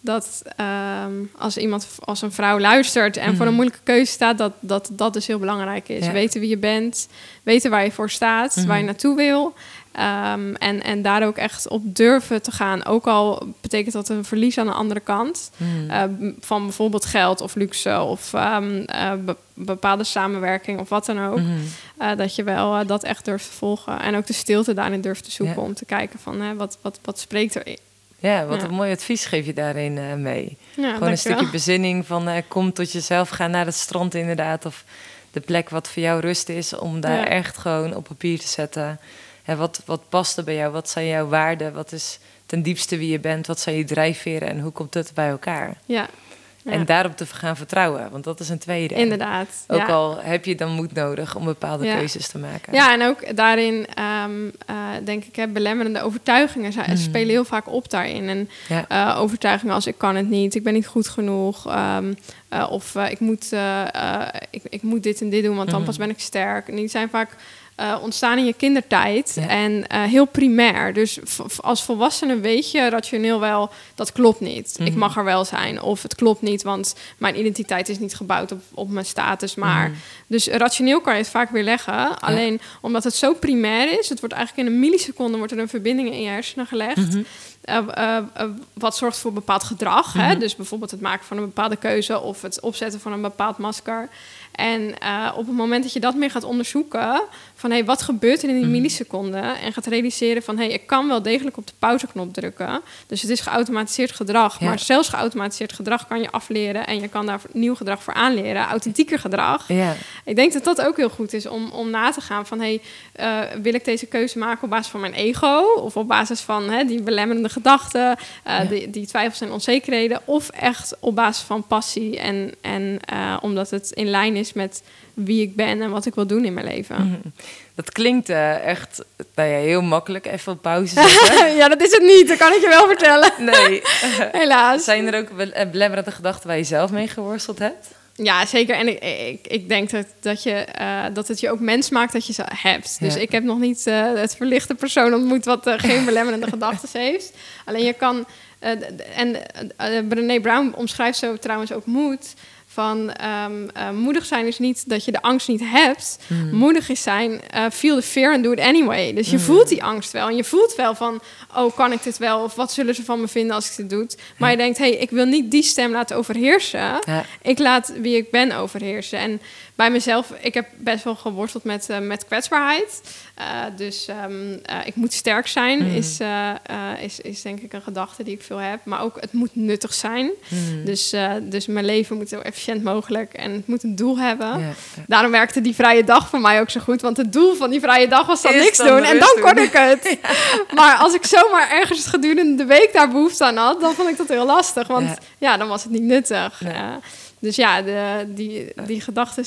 dat ehm, als iemand, als een vrouw luistert en voor een Mhm. moeilijke keuze staat... dat dat, dat dus heel belangrijk is. Ja. Weten wie je bent, weten waar je voor staat, Mhm. waar je naartoe wil... Ehm, en, en daar ook echt op durven te gaan. Ook al betekent dat een verlies aan de andere kant. Mhm. eh, van bijvoorbeeld geld of luxe of ehm, eh, be- bepaalde samenwerking of wat dan ook. Mhm. Eh, dat je wel eh, dat echt durft te volgen. En ook de stilte daarin durft te zoeken Ja. om te kijken van hè, wat, wat, wat spreekt er. Ja, wat Ja. een mooi advies geef je daarin mee. Ja, Gewoon een stukje bezinning van kom tot jezelf, ga naar het strand inderdaad. Of de plek wat voor jou rust is, om daar Ja. echt gewoon op papier te zetten. Hè, wat, wat past er bij jou? Wat zijn jouw waarden? Wat is ten diepste wie je bent? Wat zijn je drijfveren en hoe komt het bij elkaar? Ja, ja. En daarop te gaan vertrouwen, want dat is een tweede. inderdaad. Ook ja. al heb je dan moed nodig om bepaalde Ja. keuzes te maken. Ja, en ook daarin ehm, eh, denk ik, hè, belemmerende overtuigingen Mhm. spelen heel vaak op daarin. En eh, overtuigingen als ik kan het niet, ik ben niet goed genoeg, ehm, eh, of ik, moet, ik, ik moet dit en dit doen, want dan Mhm. pas ben ik sterk. En die zijn vaak eh, ontstaan in je kindertijd Ja. en eh, heel primair. Dus als volwassene weet je rationeel wel, dat klopt niet. Ik Mhm. mag er wel zijn, of het klopt niet, want mijn identiteit is niet gebouwd op, op mijn status, maar... Mhm. Dus rationeel kan je het vaak weer leggen. Alleen omdat het zo primair is, het wordt eigenlijk in een milliseconde wordt er een verbinding in je hersenen gelegd. Eh, wat zorgt voor bepaald gedrag. hè? Mhm. Dus bijvoorbeeld het maken van een bepaalde keuze of het opzetten van een bepaald masker. En op het moment dat je dat meer gaat onderzoeken, van hey, wat gebeurt er in die Mhm. milliseconden? En gaat realiseren van hey, ik kan wel degelijk op de pauzeknop drukken. Dus het is geautomatiseerd gedrag. Ja. Maar zelfs geautomatiseerd gedrag kan je afleren en je kan daar nieuw gedrag voor aanleren. Authentieker gedrag. Ja. Ik denk dat dat ook heel goed is om, om na te gaan van... Hey, eh, wil ik deze keuze maken op basis van mijn ego... of op basis van hè, die belemmerende gedachten... eh, Ja. die, die twijfels en onzekerheden... of echt op basis van passie... en, en eh, omdat het in lijn is met wie ik ben... en wat ik wil doen in mijn leven. Mhm. Dat klinkt eh, echt nou ja, heel makkelijk. Even op pauze zetten. ja, dat is het niet, dat kan ik je wel vertellen. nee. Helaas. Zijn er ook eh, belemmerende gedachten waar je zelf mee geworsteld hebt? Ja, zeker. En ik, ik, ik denk dat, dat, je, eh, dat het je ook mens maakt dat je ze hebt. Dus Ja. ik heb nog niet het verlichte persoon ontmoet wat geen belemmerende gedachten heeft. Alleen je kan... en Brené Brown omschrijft zo trouwens ook moed. Van ehm, eh, moedig zijn is niet dat je de angst niet hebt. Mhm. Moedig is zijn, eh, feel the fear and do it anyway. Dus je Mhm. voelt die angst wel. En je voelt wel van, oh, kan ik dit wel? Of wat zullen ze van me vinden als ik dit doe? Maar Ja. je denkt, hé, hey, ik wil niet die stem laten overheersen. Ja. Ik laat wie ik ben overheersen. En bij mezelf, ik heb best wel geworsteld met, eh, met kwetsbaarheid. Eh, dus ehm, eh, ik moet sterk zijn, Mhm. is, is, is denk ik een gedachte die ik veel heb. Maar ook, het moet nuttig zijn. Mhm. Dus, dus mijn leven moet zo efficiënt mogelijk en het moet een doel hebben. Daarom werkte die vrije dag voor mij ook zo goed. Want het doel van die vrije dag was dan Is niks dan doen. En dan kon ik het. Maar als ik zomaar ergens gedurende de week daar behoefte aan had... dan vond ik dat heel lastig. Want Ja. ja, dan was het niet nuttig. Nee. Eh, dus ja, de, die, die gedachten...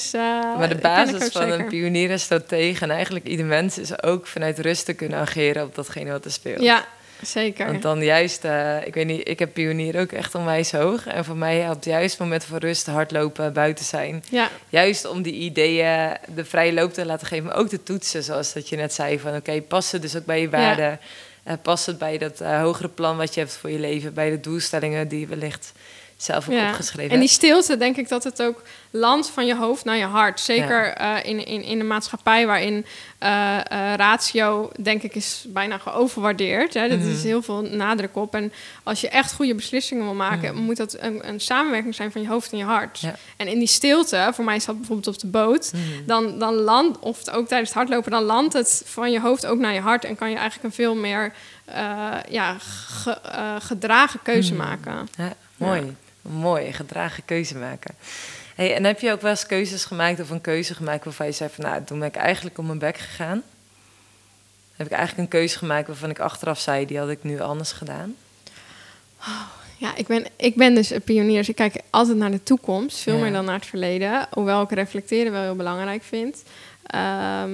Maar de basis van een pionier en stratege en eigenlijk ieder mens is ook vanuit rust te kunnen ageren op datgene wat er speelt. Ja, zeker. Want dan juist, eh, ik weet niet, ik heb pionier ook echt onwijs hoog. En voor mij helpt juist momenten van rust, hardlopen, buiten zijn. Ja, Juist om die ideeën de vrije loop te laten geven, maar ook te toetsen, zoals dat je net zei. Van oké, past het dus ook bij je waarden? Eh, past het bij dat eh, hogere plan wat je hebt voor je leven? Bij de doelstellingen die je wellicht zelf ook Ja. opgeschreven En die stilte, denk ik dat het ook landt van je hoofd naar je hart. Zeker eh, in, in, in een maatschappij waarin eh, eh, ratio, denk ik, is bijna geoverwaardeerd. Hè. Er Mhm. is heel veel nadruk op. En als je echt goede beslissingen wil maken, Mhm. moet dat een, een samenwerking zijn van je hoofd en je hart. Ja. En in die stilte, voor mij is dat bijvoorbeeld op de boot, Mhm. dan, dan land, of ook tijdens het hardlopen, dan landt het van je hoofd ook naar je hart. En kan je eigenlijk een veel meer ja, ge- gedragen keuze maken. Ja, mooi. Mooi, gedragen keuze maken. Hey, en heb je ook wel eens keuzes gemaakt of een keuze gemaakt waarvan je zei van nou, toen ben ik eigenlijk op mijn bek gegaan? Heb ik eigenlijk een keuze gemaakt waarvan ik achteraf zei, die had ik nu anders gedaan? Ja, ik ben, ik ben dus een pionier. Dus ik kijk altijd naar de toekomst, veel Ja. meer dan naar het verleden. Hoewel ik reflecteren wel heel belangrijk vind. Ehm,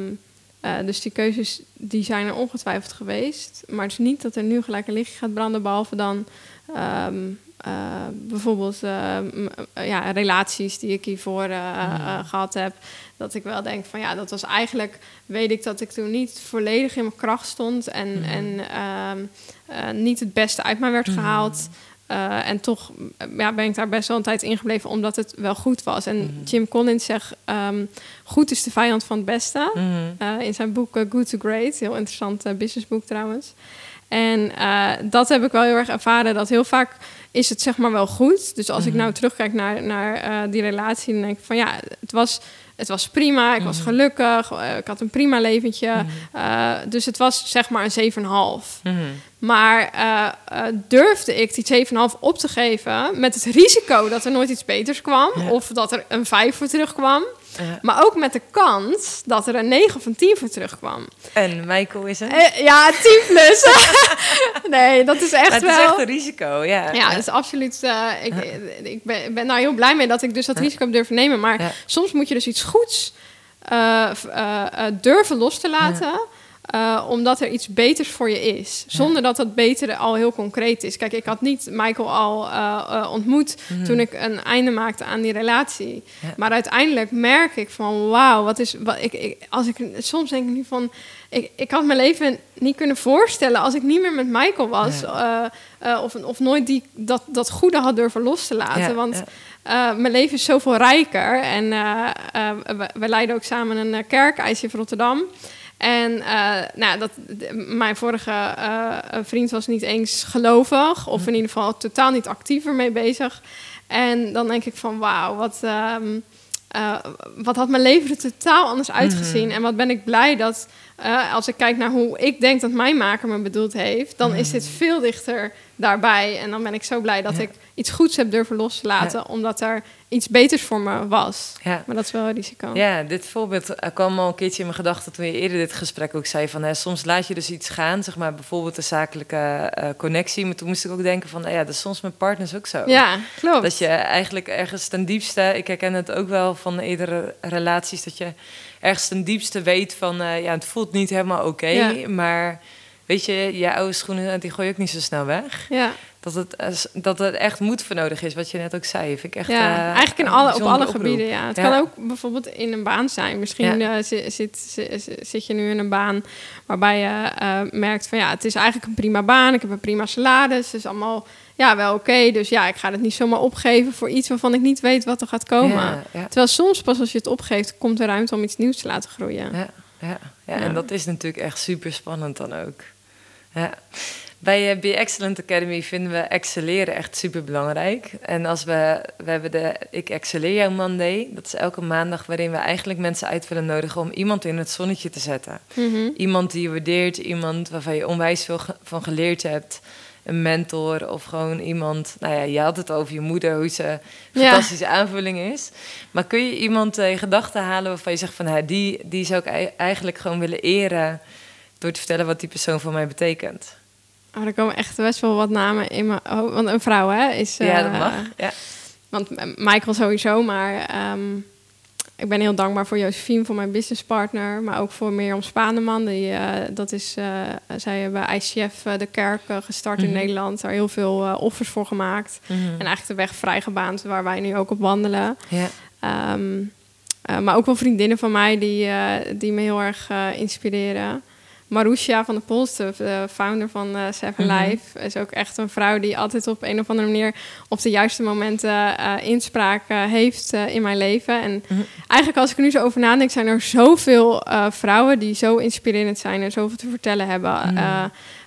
eh, dus die keuzes die zijn er ongetwijfeld geweest. Maar het is niet dat er nu gelijk een lichtje gaat branden, behalve dan ehm, eh, bijvoorbeeld eh, eh, ja, relaties die ik hiervoor eh, gehad heb. Dat ik wel denk van ja, dat was eigenlijk, weet ik dat ik toen niet volledig in mijn kracht stond en, Mhm. en ehm, eh, niet het beste uit mij werd gehaald. Eh, en toch ja, ben ik daar best wel een tijd in gebleven, omdat het wel goed was. En. Jim Collins zegt, ehm, goed is de vijand van het beste. In zijn boek Good to Great, heel interessant businessboek trouwens. En eh, dat heb ik wel heel erg ervaren, dat heel vaak is het zeg maar wel goed. Dus als ik Mhm. nou terugkijk naar, naar eh, die relatie, dan denk ik van ja, het was, het was prima, ik was Mhm. gelukkig, eh, ik had een prima leventje. Mhm. Dus het was zeg maar een 7,5. Mhm. Maar durfde ik die 7,5 op te geven met het risico dat er nooit iets beters kwam Ja. of dat er een 5 voor terugkwam. Ja. Maar ook met de kans dat er een 9 of een 10 voor terugkwam. En Michael is er? Eh, ja, 10 plus. nee, dat is echt het wel... is echt een risico, ja. Ja, dat is absoluut. eh, ik ik ben, ben daar heel blij mee dat ik dus dat risico heb durven nemen. Maar soms moet je dus iets goeds eh, eh, eh, durven los te laten. Eh, omdat er iets beters voor je is. Zonder dat dat betere al heel concreet is. Kijk, ik had niet Michael al eh, eh, ontmoet Mhm. toen ik een einde maakte aan die relatie. Ja. Maar uiteindelijk merk ik van wauw, wat is. Wat, ik, ik, als ik, soms denk ik nu van. Ik, ik had mijn leven niet kunnen voorstellen als ik niet meer met Michael was. of, of nooit die, dat, dat goede had durven los te laten. Want mijn leven is zoveel rijker. En we, we leiden ook samen een kerk, ICF Rotterdam. En eh, nou, dat, mijn vorige eh, vriend was niet eens gelovig. Of in ieder geval totaal niet actief ermee bezig. En dan denk ik van wauw, wat, ehm, eh, wat had mijn leven er totaal anders uitgezien. Mhm. En wat ben ik blij dat eh, als ik kijk naar hoe ik denk dat mijn maker me bedoeld heeft... dan is dit veel dichter daarbij. En dan ben ik zo blij dat Ja. ik iets goeds heb durven los te laten... omdat er iets beters voor me was. Ja. Maar dat is wel een risico. Ja, dit voorbeeld kwam al een keertje in mijn gedachten toen je eerder dit gesprek ook zei van hè, soms laat je dus iets gaan, zeg maar bijvoorbeeld een zakelijke eh, connectie, maar toen moest ik ook denken van nou ja, dat is soms met partners ook zo. Ja, klopt. Dat je eigenlijk ergens ten diepste, ik herken het ook wel van eerdere relaties, dat je ergens ten diepste weet van, eh, ja, het voelt niet helemaal oké, Ja. maar weet je, je oude schoenen, die gooi je ook niet zo snel weg. Ja. Dat het, eh, dat het echt moed voor nodig is, wat je net ook zei. Vind ik echt, ja, eh, eigenlijk in alle, op alle oproep. gebieden. Ja. Het Ja. kan ook bijvoorbeeld in een baan zijn. Misschien eh, zit, zit, zit, zit je nu in een baan waarbij je eh, merkt van ja, het is eigenlijk een prima baan. Ik heb een prima salaris. Het is allemaal ja, wel oké. dus ja, ik ga het niet zomaar opgeven voor iets waarvan ik niet weet wat er gaat komen. Ja, ja. Terwijl soms pas als je het opgeeft, komt er ruimte om iets nieuws te laten groeien. Ja, ja, ja, en dat is natuurlijk echt super spannend dan ook. Ja. Bij eh, Be Excellent Academy vinden we excelleren echt super belangrijk. En als we, we hebben de Ik Excelleer Jou Monday. Dat is elke maandag waarin we eigenlijk mensen uit willen nodigen om iemand in het zonnetje te zetten. Mhm. Iemand die je waardeert, iemand waarvan je onwijs veel van geleerd hebt. Een mentor of gewoon iemand. Nou ja, je had het over je moeder, hoe ze een Ja. fantastische aanvulling is. Maar kun je iemand eh, in gedachten halen waarvan je zegt van nou, die, die zou ik ei- eigenlijk gewoon willen eren door te vertellen wat die persoon voor mij betekent? Oh, er komen echt best wel wat namen in mijn hoofd. Want een vrouw, hè, is... ja, dat eh, mag. Ja. Want eh, Michael sowieso, maar ehm, ik ben heel dankbaar voor Josephine, voor mijn businesspartner. Maar ook voor Mirjam Spaneman. Die, eh, dat is, eh, zij hebben ICF eh, de kerk gestart in Mhm. Nederland. Daar heel veel offers voor gemaakt. Mhm. En eigenlijk de weg vrijgebaand waar wij nu ook op wandelen. Ehm, eh, maar ook wel vriendinnen van mij die, die me heel erg inspireren. Marusha van de Pols, de de founder van eh, Seven Mhm. Life, is ook echt een vrouw die altijd op een of andere manier op de juiste momenten eh, inspraak eh, heeft eh, in mijn leven. En Mhm. eigenlijk als ik er nu zo over nadenk, zijn er zoveel eh, vrouwen die zo inspirerend zijn en zoveel te vertellen hebben. Mhm. eh,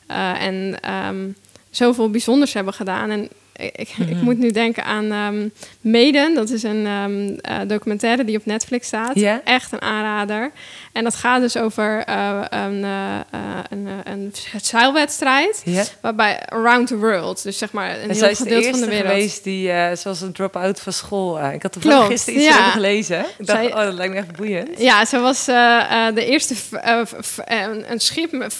eh, en ehm, zoveel bijzonders hebben gedaan. En ik, ik, ik moet nu denken aan ehm Maiden. Dat is een ehm, eh, documentaire die op Netflix staat. Echt een aanrader. En dat gaat dus over eh, een, eh, een, een zeilwedstrijd. Waarbij around the world, dus zeg maar een En heel de gedeelte van de wereld. geweest die, zoals een drop-out van school. ik had Klopt, gisteren iets ja. over gelezen. Ik dacht, Zij- oh, dat lijkt me echt boeiend. Ja, ze was de eerste een, schip met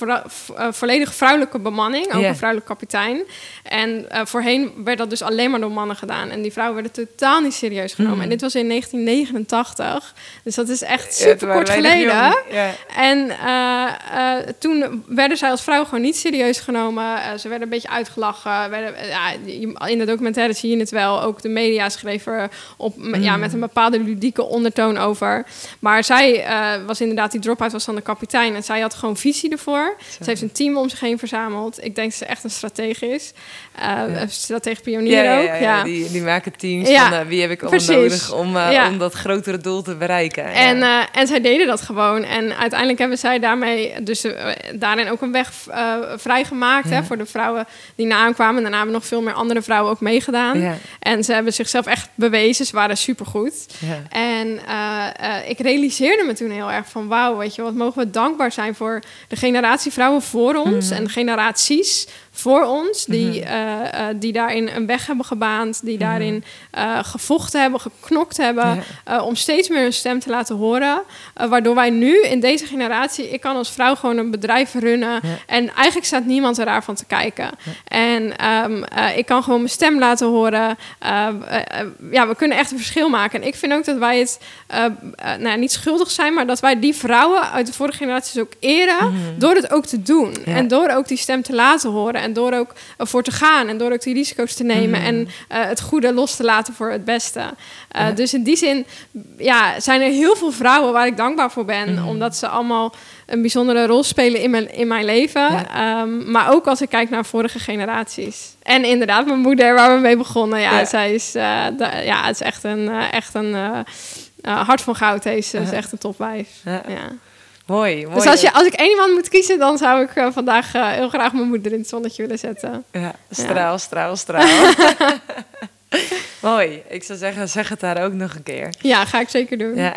volledig vrouwelijke bemanning, ook een vrouwelijke kapitein. En eh, voorheen werd dat dus alleen maar door mannen gedaan. En die vrouwen werden totaal niet serieus genomen. Mhm. En dit was in 1989, dus dat is echt super kort geleden. Ja. En eh, eh, toen werden zij als vrouw gewoon niet serieus genomen. Ze werden een beetje uitgelachen. Werden, ja, in de documentaire zie je het wel. Ook de media schreven er op, ja, Mm. met een bepaalde ludieke ondertoon over. Maar zij was inderdaad, die drop-out was dan de kapitein. En zij had gewoon visie ervoor. Ze heeft een team om zich heen verzameld. Ik denk dat ze echt een stratege is. Eh, Een stratege pionier ja, ook. ja, ja, Die, die maken teams van eh, wie heb ik allemaal nodig om, eh, om dat grotere doel te bereiken. En, eh, en zij deden dat gewoon. En uiteindelijk hebben zij daarmee dus eh, daarin ook een weg eh, vrijgemaakt hè, voor de vrouwen die na aankwamen. En daarna hebben nog veel meer andere vrouwen ook meegedaan. En ze hebben zichzelf echt bewezen. Ze waren supergoed. En eh, eh, ik realiseerde me toen heel erg van... wauw, weet je, wat mogen we dankbaar zijn voor de generatie vrouwen voor ons... Mhm. en generaties voor ons... die, Mhm. eh, eh, die daarin een weg hebben gebaand... die Mhm. daarin eh, gevochten hebben, geknokt hebben... Ja. om steeds meer hun stem te laten horen. waardoor wij nu in deze generatie... ik kan als vrouw gewoon een bedrijf runnen... Ja. en eigenlijk staat niemand er daarvan te kijken. En ehm, eh, ik kan gewoon mijn stem laten horen. Ja, we kunnen echt een verschil maken. En ik vind ook dat wij het nou, niet schuldig zijn, maar dat wij die vrouwen uit de vorige generaties ook eren Mhm. door het ook te doen. En door ook die stem te laten horen en door ook ervoor te gaan en door ook die risico's te nemen Mhm. en eh, het goede los te laten voor het beste. Eh, Ja. Dus in die zin ja, zijn er heel veel vrouwen waar ik dankbaar voor ben, Mhm. omdat ze allemaal een bijzondere rol spelen in mijn, in mijn leven. Ja. Ehm, maar ook als ik kijk naar vorige generaties. En inderdaad, mijn moeder, waar we mee begonnen. Ja, Ja. zij is, eh, de- ja, het is echt een, eh, echt een eh, eh, hart van goud. Deze is echt een topwijf. Ja. Mooi. Dus als, je, als ik één iemand moet kiezen, dan zou ik eh, vandaag eh, heel graag mijn moeder in het zonnetje willen zetten. Ja, straal, straal, straal. Mooi. Ik zou zeggen, zeg het daar ook nog een keer. Ja, ga ik zeker doen. Ja,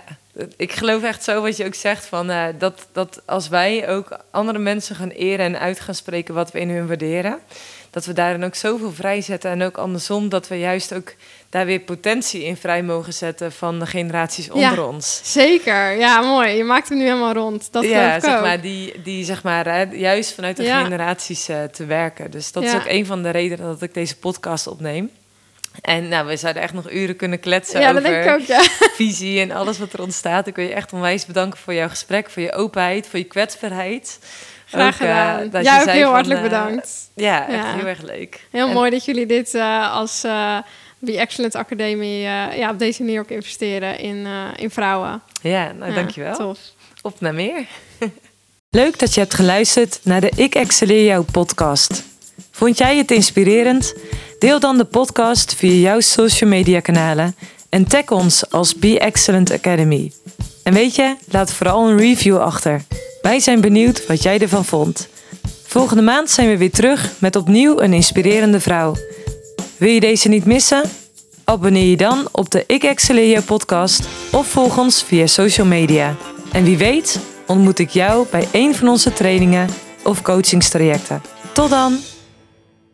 ik geloof echt zo wat je ook zegt van eh, dat, dat als wij ook andere mensen gaan eren en uit gaan spreken wat we in hun waarderen, dat we daarin ook zoveel vrijzetten en ook andersom dat we juist ook daar weer potentie in vrij mogen zetten van de generaties Ja. onder ons. Zeker, ja, mooi. Je maakt hem nu helemaal rond. Dat ja, zeg ook. maar, die, die zeg maar, hè, juist vanuit de Ja. generaties eh, te werken. Dus dat is ook een van de redenen dat ik deze podcast opneem. En nou, we zouden echt nog uren kunnen kletsen ja, over denk ik ook, ja. visie en alles wat er ontstaat. Ik wil je echt onwijs bedanken voor jouw gesprek, voor je openheid, voor je kwetsbaarheid. Graag ook, eh, gedaan. dat Jij je ook zei heel van, hartelijk eh, bedankt. Ja, echt heel erg leuk. Heel En- mooi dat jullie dit eh, als eh Be Excellent Academie eh, ja, op deze manier ook investeren in, eh, in vrouwen. Ja, nou Ja, dankjewel. Tof. Op naar meer. Leuk dat je hebt geluisterd naar de Ik Excelleer Jou podcast. Vond jij het inspirerend? Deel dan de podcast via jouw social media kanalen en tag ons als Be Excellent Academy. En weet je, laat vooral een review achter. Wij zijn benieuwd wat jij ervan vond. Volgende maand zijn we weer terug met opnieuw een inspirerende vrouw. Wil je deze niet missen? Abonneer je dan op de Ik Excelleer podcast of volg ons via social media. En wie weet ontmoet ik jou bij een van onze trainingen of coachingstrajecten. Tot dan!